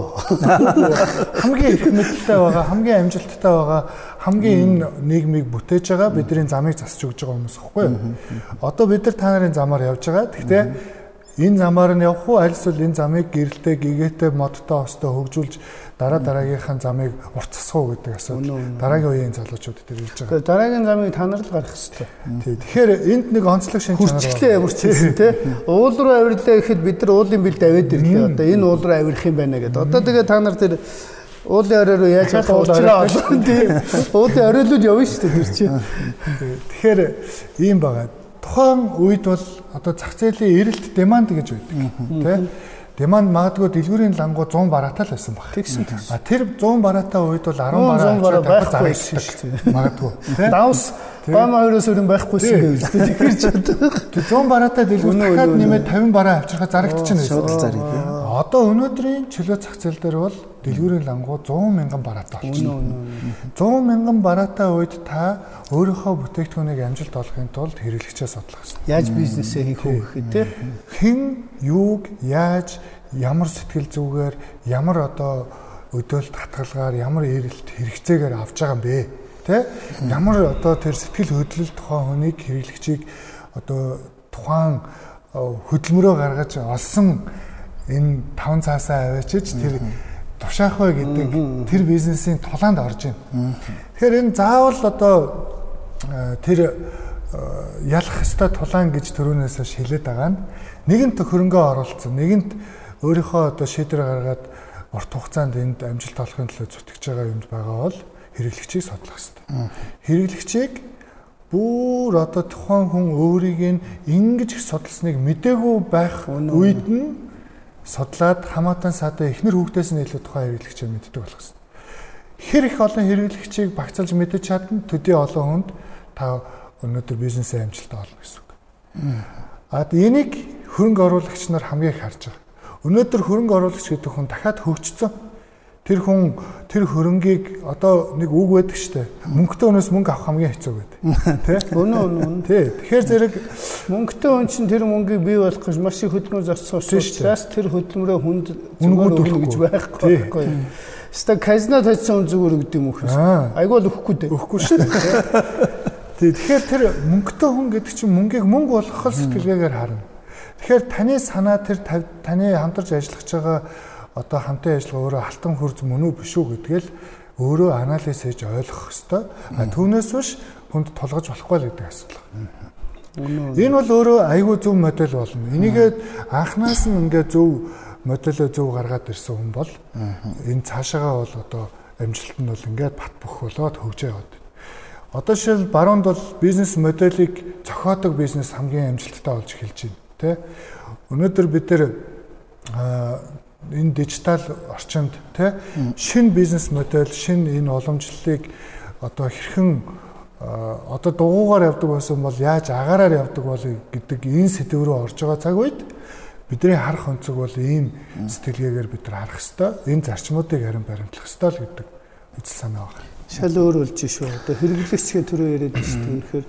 Хамгийн их мэдлэлтэй байгаа, хамгийн амжилттай байгаа, хамгийн энэ нийгмийг бүтээж байгаа бидний замыг засч өгж байгаа хүмүүс ихгүй юу? Одоо бид нар та нарын замаар явж байгаа. Гэхдээ энэ замаар нь явах уу аль эсвэл энэ замыг гэрэлтэй, гэгээтэй, модтой хостой хөгжүүлж дараа дараагийнхаа замыг уртсах уу гэдэг асуудал дараагийн үеийн залуучууд дээр ирж байгаа. Дараагийн замыг та нар л гаргах хэрэгтэй. Тий. Тэгэхээр энд нэг онцлог шинж чанар хүрчлээ ямар ч хэлсэн тий. Уул руу авирлаа гэхэд бид нар уулын бэлд аваад ирлээ. Одоо энэ уул руу авирах юм байна гэдэг. Одоо тэгээ та нар тэр уулын орой руу яаж чадах уучраа олоо тий. Уулын оройлууд явна шүү дээ тэр чинь. Тэгэхээр ийм байгаа тухайн үед бол одоо зах зээлийн эрэлт деманд гэж байдаг. Тэ? Деманд магадгүй дэлгүүрийн лангуу 100 бараатай л байсан баг. Тэгсэн. А тэр 100 бараатай үед бол 10 бараа байхгүй дээ. Магадгүй. Давс Бама хоёроос өрн байхгүйсэн гэвэл тэгэхээр ч одоо 100 бараатай дэлгүүр дахиад нэмээд 50 бараа авчирхад зарагдчихна гэсэн. Шууд зарыг. Одоо өнөөдрийн чөлөө зах зээл дээр бол дэлгүүрийн лангуу 100 мянган бараатай болчихно. 100 мянган бараатай үед та өөрийнхөө бүтээгдэхүүнийг амжилт олохын тулд хэрэглэгчээ судлах хэрэгтэй. Яаж бизнесээ хийх вэ гэхэд те хэн юуг яаж ямар сэтгэл зүгээр ямар одоо өдөөлт хатгалгаар ямар эрэлт хэрэгцээгээр авч байгаа юм бэ? Тэ? Ямар одоо тэр сэтгэл хөдлөл тухайн хүнийг хэрэглэгчийг одоо тухайн хөдөлмөрөө гаргаж олсон энэ 5 цаасаа аваачиж тэр тушаах вэ гэдэг тэр бизнесийн тулаанд орж байна. Тэгэхээр энэ заавал одоо э, тэр э, ялах ёстой тулаан гэж төрөөнөөс шилээд байгаа нь нэгэнт хөрөнгөө оруулсан, нэгэнт өөрийнхөө одоо шийдвэр гаргаад урт хугацаанд энд амжилт олохын төлөө зүтгэж байгаа юмд байгаа бол хэрэглэгчийг судлах хэрэгтэй. Хэрэглэгчийг бүр одоо тухайн хүн өөрийг нь ингэж их судалсныг мдээгүй байх үед нь судлаад хамаатан садаа эхнэр хүүхдээс нь илүү тухайн хэрэглэгчээ мэддэг болох хэрэгтэй. Хэр их олон хэрэглэгчийг багцалж мэдэж чадна төдий олон хүнд та өнөөдөр бизнесээ амжилттай олно гэсэн үг. А энийг хөрөнгө оруулагч нар хамгийн их харж байгаа. Өнөөдөр хөрөнгө оруулагч гэдэг хүн дахиад хөгжсөн тэр хүн тэр хөрөнгийг одоо нэг үг байдаг штэ. Мөнгөтэй хүнээс мөнгө авах хамгийн хэцүү байдаг. Тэ? Өнөө өнөө. Тий. Тэгэхээр зэрэг мөнгөтэй хүн чинь тэр мөнгийг бий болох гэж маш их хөдөлмөр зарцсан учраас тэр хөдөлмөрөө хүнд зүгээр өгнө гэж байхгүй байхгүй. Ста казино тавьсан хүн зүгээр өгд юм уу хөөс. Айгуул өгөхгүй дээ. Өгөхгүй дээ. Тий. Тэгэхээр тэр мөнгөтэй хүн гэдэг чинь мөнгийг мөнгө болгох сэтгэлгээгээр харна. Тэгэхээр таны санаа тэр таны хамтарч ажиллаж байгаа одоо хамтын ажиллагаа өөрөө алтан хурц мөн үү биш үү гэдгээл өөрөө анализ хийж ойлгох хэвээр. Түүнээс биш хүнд тулгаж болохгүй л гэдэг асуудал. Энэ бол өөрөө айгүй зөв модель болно. Энийгээ анханаас нь ингээд зөв модельөө зөв гаргаад ирсэн хүн бол энэ цаашаагаа бол одоо амжилт нь бол ингээд бат бөх болоод хөгжөө яваад. Одоо шил баруунд бол бизнес моделийг зохиодог бизнес хамгийн амжилттай болж эхэлж байна. Тэ? Өнөөдөр бид нэр энэ дижитал орчинд тий шинэ бизнес модель, шинэ энэ уламжлалыг одоо хэрхэн одоо дугуугаар явдаг байсан бол яаж агаараар явдаг бол гэдэг энэ сэдв рүү орж байгаа цаг үед бидний харах өнцөг бол ийм сэтгэлгээгээр бид нар харах хэвээр энэ зарчмуудыг харин баримтлах хэвээр л гэдэг үзэл санаа байна. Шал өөр болж шүү. Одоо хэрэглэгчийн төрөө яриад шүү. Тэгэхээр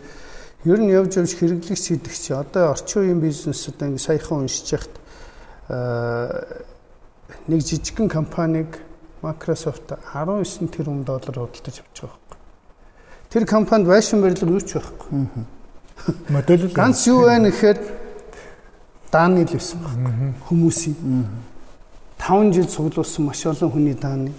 ер нь явж явж хэрэглэгч гэдэг чи одоо орчин үеийн бизнесүүд ингэ саяхан уншиж яхад нэг жижигхэн компаниг Microsoft 19 тэрбум доллар худалдаж авч байгаа байхгүй. Тэр компанид байшин барилга юу ч байхгүй. Модель ганц юу байна гэхээр дааны л байсан байхгүй. Хүмүүсийн 5 жил цуглуулсан маш олон хүний дааны.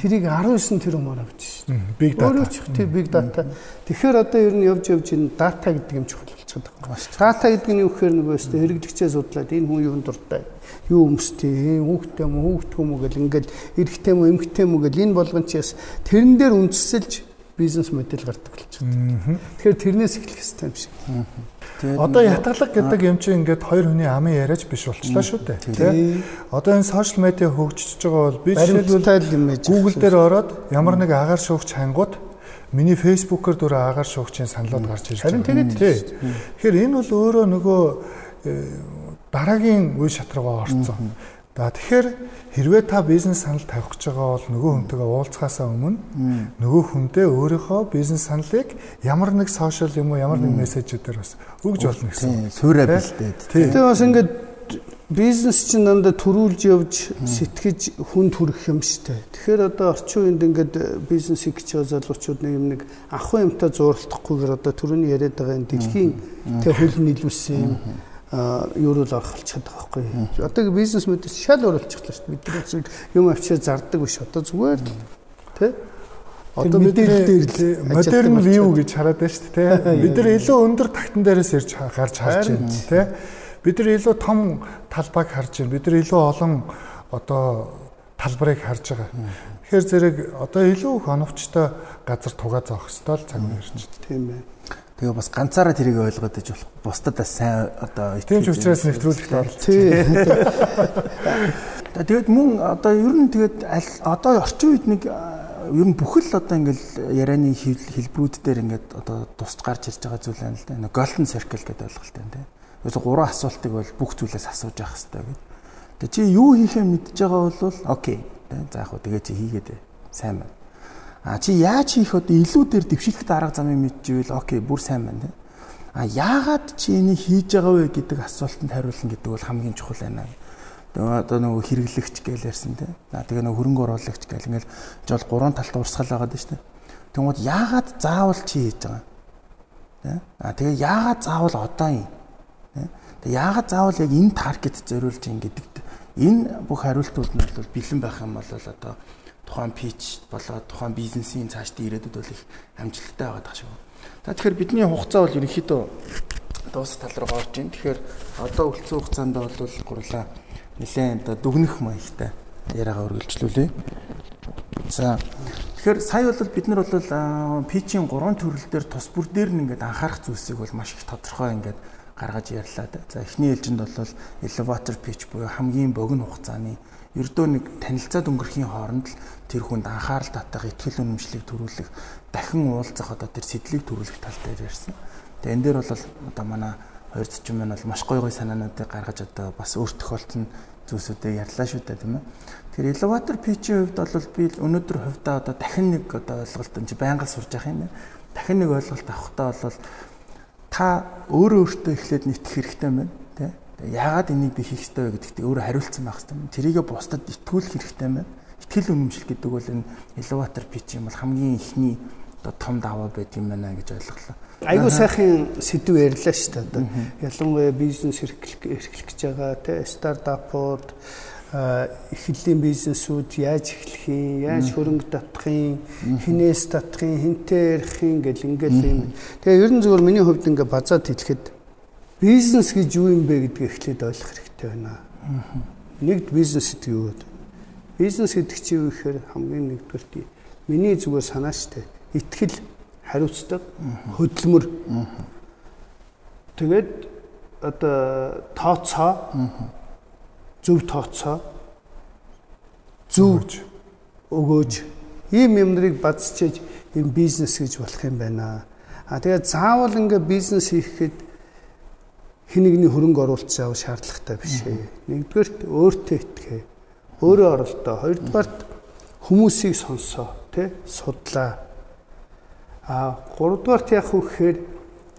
Тэрийг 19 тэрбумаар авч шээ. Big data. Өөрөө ч тийм big data. Тэгэхээр одоо ер нь явж явж энэ дата гэдэг юм чухал болчиход байгаа. Дата гэдэг нь юу гэхээр нөгөө өстө хэрэглэгчээ судлаад энэ хүн юунд дуртай юу өмстэй, хүүхдтэй юм хүүхдгүй юм гэл ингээд эрэгтэй юм эмэгтэй юм гэл энэ болгон чи бас тэрэн дээр үндэслэж бизнес модель гардаг болчиход. Тэгэхээр тэрнээс эхлэх хэрэгтэй юм шиг. Одоо ятгалаг гэдэг юм чинь ингээд хоёр хүний амын яриач биш болчлаа шүү дээ. Тэ? Одоо энэ сошиал медиа хөгжиж байгаа бол би жишээлбэл Google дээр ороод ямар нэг агаар шуугч хангууд миний фейсбુકээр дүр агаар шуугчийн саналууд гарч ирж байгаа. Харин тэгээд тэгэхээр энэ бол өөрөө нөгөө э, дараагийн үе шат руугаа орцсон. За тэгэхээр хэрвээ та бизнес санал тавих гэж байгаа бол нөгөө хүнтэйгээ уулзахаасаа өмнө нөгөө хүндээ өөрийнхөө бизнес саналыг ямар нэг сошиал юм уу ямар нэг мессежүүдээр бас өгж болно гэсэн. Суурай бэлдээд. Тэгээ бас ингээд бизнес чинь дандаа төрүүлж явж сэтгэж хүн төрөх юм штэ. Тэгэхээр одоо орчин үеинд ингээд бизнес хийж байгаа залуучууд нэг юм нэг ахын юмтай зууралдахгүйгээр одоо түрүүний яриад байгаа энэ дэлхийн тэг хөл нийлүүлсэн юм юуруу л орох болчиход байгаа байхгүй. Одоо бизнес модель шал өөр болчихлоо шүү дээ. Бид нэг юм авчираа зардаг биш. Одоо зүгээр л тий Одоо дээр модерн view гэж хараад байна шүү дээ. Бид нар илүү өндөр тагтан дээрээс ирж гарч харж байна тий. Бид нар илүү том талбайг харж байна. Бид нар илүү олон одоо талбарыг харж байгаа. Тэгэхээр зэрэг одоо илүү их оновчтой газар тугаа заах хэрэгтэй л цаг үе ирж байна. Тэгээ бас ганцаараа тэрийг ойлгоод иж болох. Бусдад сайн одоо тийм ч учраас нэвтрүүлэгт оролцсон. Тэгээд мөн одоо ер нь тэгээд одоо орчин үед нэг ер нь бүхэл одоо ингээл ярианы хэлбэрүүд дээр ингээд одоо тусч гарч ирж байгаа зүйл байна л да. Нэг golden circle гэдэг ойлголт байна тийм. Ерөөсө гурван асуултыг бол бүх зүйлээс асууж явах хэрэгтэй гэдэг. Тэгээ чи юу хийхээ мэдж байгаа бол окей. За яг хөө тэгээ чи хийгээд сайн байна. А чи яаж хийх одоо илүү дээр дэвшилттэй арга замыг мэдчихвэл окей бүр сайн байна. А яагаад чи энийг хийж байгаа вэ гэдэг асуултанд хариулна гэдэг бол хамгийн чухал байна. Одоо нөгөө хэрэглэгч гээл ярьсан тийм. А тэгээ нөгөө хөрөнгө оруулагч гээл ингээл жол гурван талт урсгал байгаа дээ шүү дээ. Тэгмээд яагаад заавал чи хийж байгаа тийм. А тэгээ яагаад заавал одоо юм. Тэгээ яагаад заавал яг энэ таргет зориулж ин гэдэг энэ бүх хариултууд нь бол бэлэн байх юм бол одоо тухайн pitch болоод тухайн бизнесийн цаашдын ирээдүйд бол их амжилттай байгаа дах шиг. За тэгэхээр бидний хугацаа бол ерөнхийдөө дуус тал руу орж ийн. Тэгэхээр одоо үлдсэн хугацаанд бол гурлаа нэлээд одоо дүгнэх маягтай яриагаа үргэлжлүүлье. За тэгэхээр сая бол бид нар бол питчийн гурван төрөл дээр тус бүр дээр нь ингээд анхаарах зүйлсийг бол маш их тодорхой ингээд гаргаж ярьлаа. За эхний ээлжинд бол elevator pitch буюу хамгийн богино хугацааны ердөө нэг танилцаад өнгөрхийн хооронд л тэр хүнд анхаарал татах, ихтгэл үнэмшлийг төрүүлэх, дахин уулзах одоо тэр сэтлийг төрүүлэх тал дээр ярьсан. Тэгээ энэ дээр бол одоо манай хоёр зочин маань бол маш гой гой санаануудыг гаргаж одоо бас өөр тохиолдсон зүйлсүүдээ ярьлаа шүү дээ тийм ээ. Тэр elevator pitch-ийн хувьд бол би өнөөдөр хувьдаа одоо дахин нэг одоо ойлголт энэ байнга сурж явах юм байна. Дахин нэг ойлголт авахтаа бол та өөрөө өөртөө эхлээд нийтэх хэрэгтэй байна. Яагаад энийг би хийх ёстой вэ гэдэгт өөрөө хариулсан байх хэрэгтэй. Тэрийгэ бусдад итгүүлэх хэрэгтэй байна. Итгэл үнэмшил гэдэг бол энэ elevator pitch юм бол хамгийн ихний одоо том даваа байт юм байна гэж ойлголоо. Айгуу сайхан сэдв ярьлаа шүү дээ. Одоо ялангуяа бизнес эрхлэх гэж байгаа те стартапууд эхлэлийн бизнесүүд яаж эхлэх юм, яаж хөрөнгө татах юм, хинээс татах юм, хинтээ ярих юм гэл ингээл юм. Тэгээ ер нь зөвхөн миний хувьд ингээ базаад хэлэхэд бизнес гэж юу юм бэ гэдгийг эхлээд ойлгох хэрэгтэй байна. Нэгд бизнес гэдэг юу вэ? Бизнес гэдэг чинь юу гэхээр хамгийн нэгдүгээр миний зүгээр санаа штэ. Итгэл, хариуцлага, хөдөлмөр. Тэгээд одоо тооцоо зөв тооцоо зөв өгөөж ийм юмныг бадцчиж юм бизнес гэж болох юм байна. А тэгээд заавал ингээ бизнес хийхэд хэн нэгний хөрөнгө оруулалт заавал шаардлагатай биш ээ. Нэгдүгээрт өөртөө итгэе. Өөрөө оролдоо. Хоёрдугаарт хүмүүсийг сонсоо, тэ судлаа. А гуравдугаарт яг үхэхээр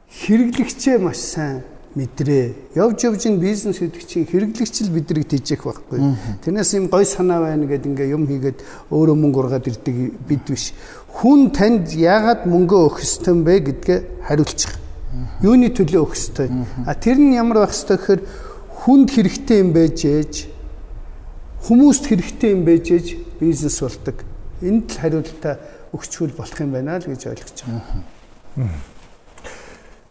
хэрэглэгчээ маш сайн мэдрээ. Явж явж ин бизнес гэдэг чинь хэрэглэгчл бидрийг тийжэх байхгүй. Тэрнээс юм гой санаа байна гэд ингээ юм хийгээд өөрөө мөнгө ургаад ирдэг бид биш. Хүн танд яагаад мөнгө өгөх ёстой бэ гэдгээ хариулчих. Юуны төлөө өгөх ёстой. А тэр нь ямар байх ёстой гэхээр хүнд хэрэгтэй юм байж ээж хүмүүст хэрэгтэй юм байж ээж бизнес болдог. Энд л хариултаа өгчхүүл болох юм байна л гэж ойлгож байгаа.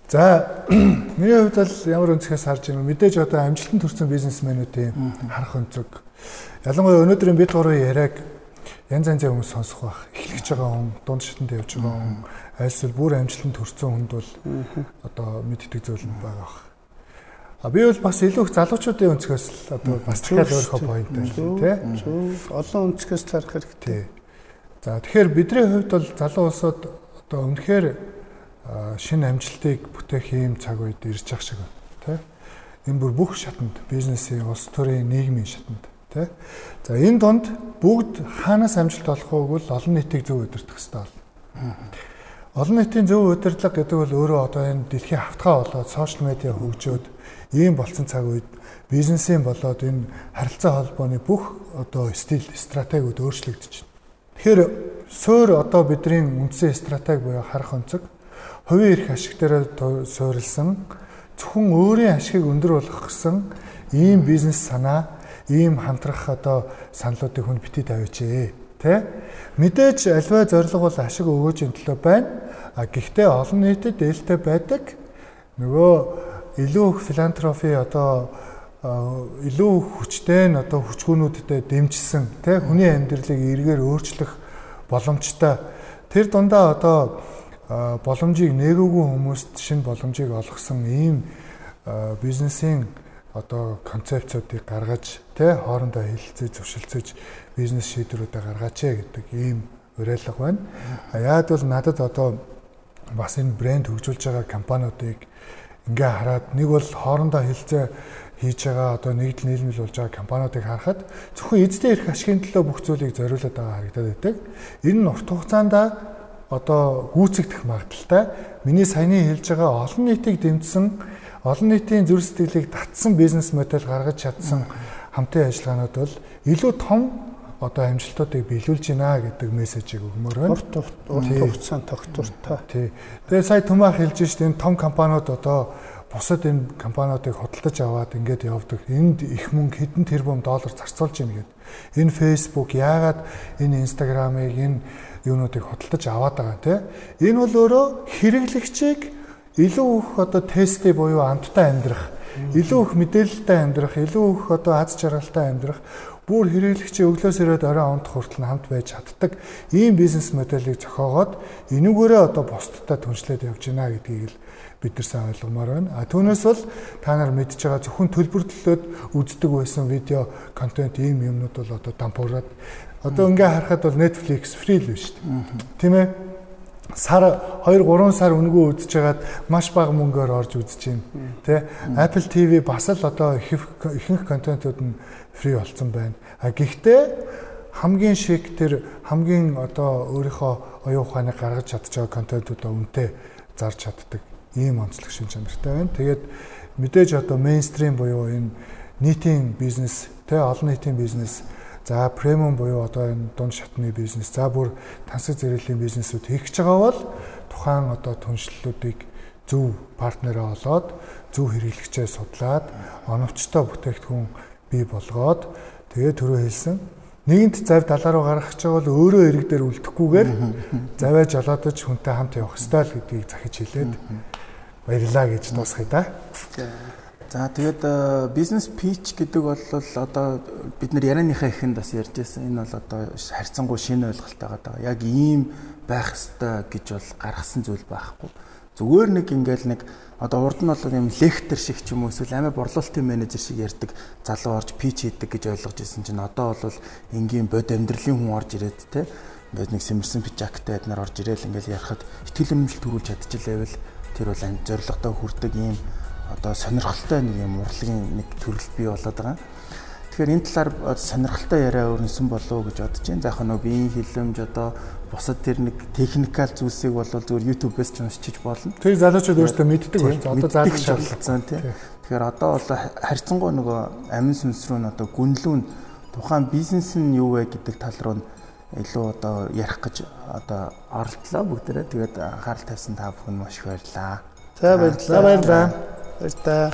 За миний хувьд бол ямар өнцгөөс харж байна мэдээж одоо амжилтанд хүрсэн бизнесмэнүүдийн харах өнцөг. Ялангуяа өнөөдрийн бид гурван яриаг янз янзын хүмүүс сонсох байх. Эхлэж байгаа хүн, дунд шатанд явж байгаа хүн, альсвал бүр амжилтанд хүрсэн хүнд бол одоо мэддэг зүйл нь байгаа байх. А би бол бас илүү их залуучуудын өнцгөөс л одоо бас дахиад өөрийнхөө байна тий. Олон өнцгөөс харах хэрэгтэй. За тэгэхээр бидний хувьд бол залуу улсууд одоо үнэхээр шинэ амжилтыг бүтээх ийм цаг үед ирж байгаа шиг байна. Тэ? Энэ бүр бүх шатанд бизнесийн, улс төрийн, нийгмийн шатанд тэ. За энэ донд бүгд хаанаас амжилт олох вэ гэвэл олон нийтийг зөв удирдах хэрэгтэй болно. Олон нийтийн зөв удирдлага гэдэг бол өөрөө одоо энэ дэлхийн хавтгай болоод сошиал медиа хөгжөөд ийм болсон цаг үед бизнесийн болоод энэ харилцаа холбооны бүх одоо стил стратегиуд өөрчлөгдөж байна. Тэгэхээр суур одоо бидний үндсэн стратеги буюу харах онцог хувийн эрх ашиг дээр суурилсан зөвхөн өөрийн ашигыг өндөр болгох гэсэн ийм бизнес санаа, ийм хамтрах одоо саналуудыг хүн бити тавьжээ. Тэ? Мэдээж альва зорилго бол ашиг өгөөжийн төлөө байна. А гэхдээ олон нийтэд ээлтэй байдаг нөгөө илүү их филантропи одоо илүү хүчтэй нь одоо хүчгүүнүүдэд дэмжсэн тий хүний амьдралыг эргээр өөрчлөх боломжтой тэр дундаа одоо боломжийг нээгүүгүй хүмүүст шинэ боломжийг олгосон ийм бизнесийн одоо концепцуудыг гаргаж тэ хоорондоо хэлэлцэж зөвшөлдсөж бизнес шийдвэрүүдээ гаргаач гэдэг ийм уриалга байна. А яад бол надад одоо бас энэ брэнд хөгжүүлж байгаа компаниудыг ингээ хараад нэг бол хоорондоо хэлэлцээ хийж байгаа одоо нэгдэл нийлмэл болж байгаа компаниудыг харахад зөвхөн эзэдийн эрх ашигын төлөө бүх зүйлийг зориулаад байгаа харагдаад байдаг. Энэ нь урт хугацаанд одоо гүйцэгдэх магадaltaй. Миний саяны хэлж байгаа олон нийтийг дэмжсэн, олон нийтийн зүрх сэтгэлийг татсан бизнес модель гаргаж чадсан хамтын ажиллагаанууд бол илүү том одоо амжилтуудыг биелүүлж байна гэдэг мессежийг өгмөр байна. Урт урт хугацаанд тогтвортой. Тий. Тэгээ сая Түмаах хэлж шít энэ том компаниуд одоо бусад энэ компаниудыг худалдаж аваад ингээд явдаг. Энд их мөнгө хэдэн тэрбум доллар зарцуулж ийн гэдэг. Энэ Facebook яагаад энэ Instagram-ыг энэ юунуудыг худалдаж аваад байгаа те. Энэ бол өөрөө хэрэглэгчийг илүү их одоо тесттэй буюу амттай амьдрах, илүү их мэдээлэлтэй амьдрах, илүү их одоо аз жаргалтай амьдрах бүр хэрэглэгчийн өглөөс ирээд орой ондох хүртэл хамт байж чаддаг ийм бизнес моделийг зохиогоод энүүгээрээ одоо бусдтай түншлээд явж байна гэдгийг л бид нар сайн ойлгомоор байна. А түүнээс бол та нар мэдж байгаа зөвхөн төлбөртлөөд үздэг байсан видео контент ийм юмнууд бол одоо дампуураад одоо ингээ харахад бол Netflix free л биш үү? Тийм ээ сар 2 3 сар өнгөө үзэж хагаад маш бага мөнгөөр орж үзэж байна. Тэ Apple TV бас л одоо ихэнх контентууд нь фри болсон байна. А гэхдээ хамгийн шиг тэр хамгийн одоо өөрийнхөө оюун ухааныг гаргаж байгаа контентуудаа үнэтэй зарж чаддаг ийм онцлог шин чанартай байна. Тэгээд мэдээж одоо мейнстрим буюу энэ нийтийн бизнес тэ олон нийтийн бизнес за премиум буюу одоо энэ дунд шатны бизнес за бүр тансаг зэрэглэлийн бизнесүүд хийх гэж байгаа бол тухайн одоо түншлэлүүдийг зөв партнераа олоод зөв хэрэглэгчээ судлаад оновчтой бүтээгдэхүүн бий болгоод тэгээ төрөө хэлсэн нэгэнт зав далаа руу гарах гэж бол өөрөө эрэг дээр үлдэхгүйгээр заваа жолоодож хүнтэй хамт явах ёстой л гэдгийг захиж хэлээд баярлаа гэж дуусгая да. За тэгээд бизнес пич гэдэг бол одоо бид нар ярианыхаа ихэнд бас ярьж байсан. Энэ бол одоо харьцангуй шинэ ойлголттой байгаа. Яг ийм байх ёстой гэж бол гаргасан зүйл байхгүй. Зүгээр нэг ингээл нэг одоо урд нь бол юм лектор шиг ч юм уу эсвэл амиа борлуулалтын менежер шиг ярьдаг залуу орж пич хийдэг гэж ойлгож ирсэн чинь одоо бол энгийн бод амьдралын хүн орж ирээд те ингээд нэг сэмэрсэн пижактай эднэр орж ирээл ингээд ярахад итгэл үнэмшил төрүүлж чадчихлээвэл тэр бол зоригтой хүрдэг ийм одоо сонирхолтой нэг юм урлагийн нэг төрөл бий болоод байгаа. Тэгэхээр энэ талаар сонирхолтой яриа өрнөсөн болов уу гэж бодож байна. За яг нөгөө биеийн хилэмж одоо бусад тэр нэг техникал зүйлсийг бол зүгээр YouTube-ээс ч уншиж болно. Тэр залуучууд өөртөө мэддэг болсон. Одоо заалж шаардлагатай тийм. Тэгэхээр одоо бол харьцангуй нөгөө амин сүнс рүү н одоо гүнлүүн тухайн бизнес нь юу вэ гэдэг тал руу илүү одоо ярих гэж одоо оролдлоо бүгдээрээ. Тэгээд анхаарал тавьсан та бүхэн маш их баярлалаа. За баярлалаа. Баярлалаа. Está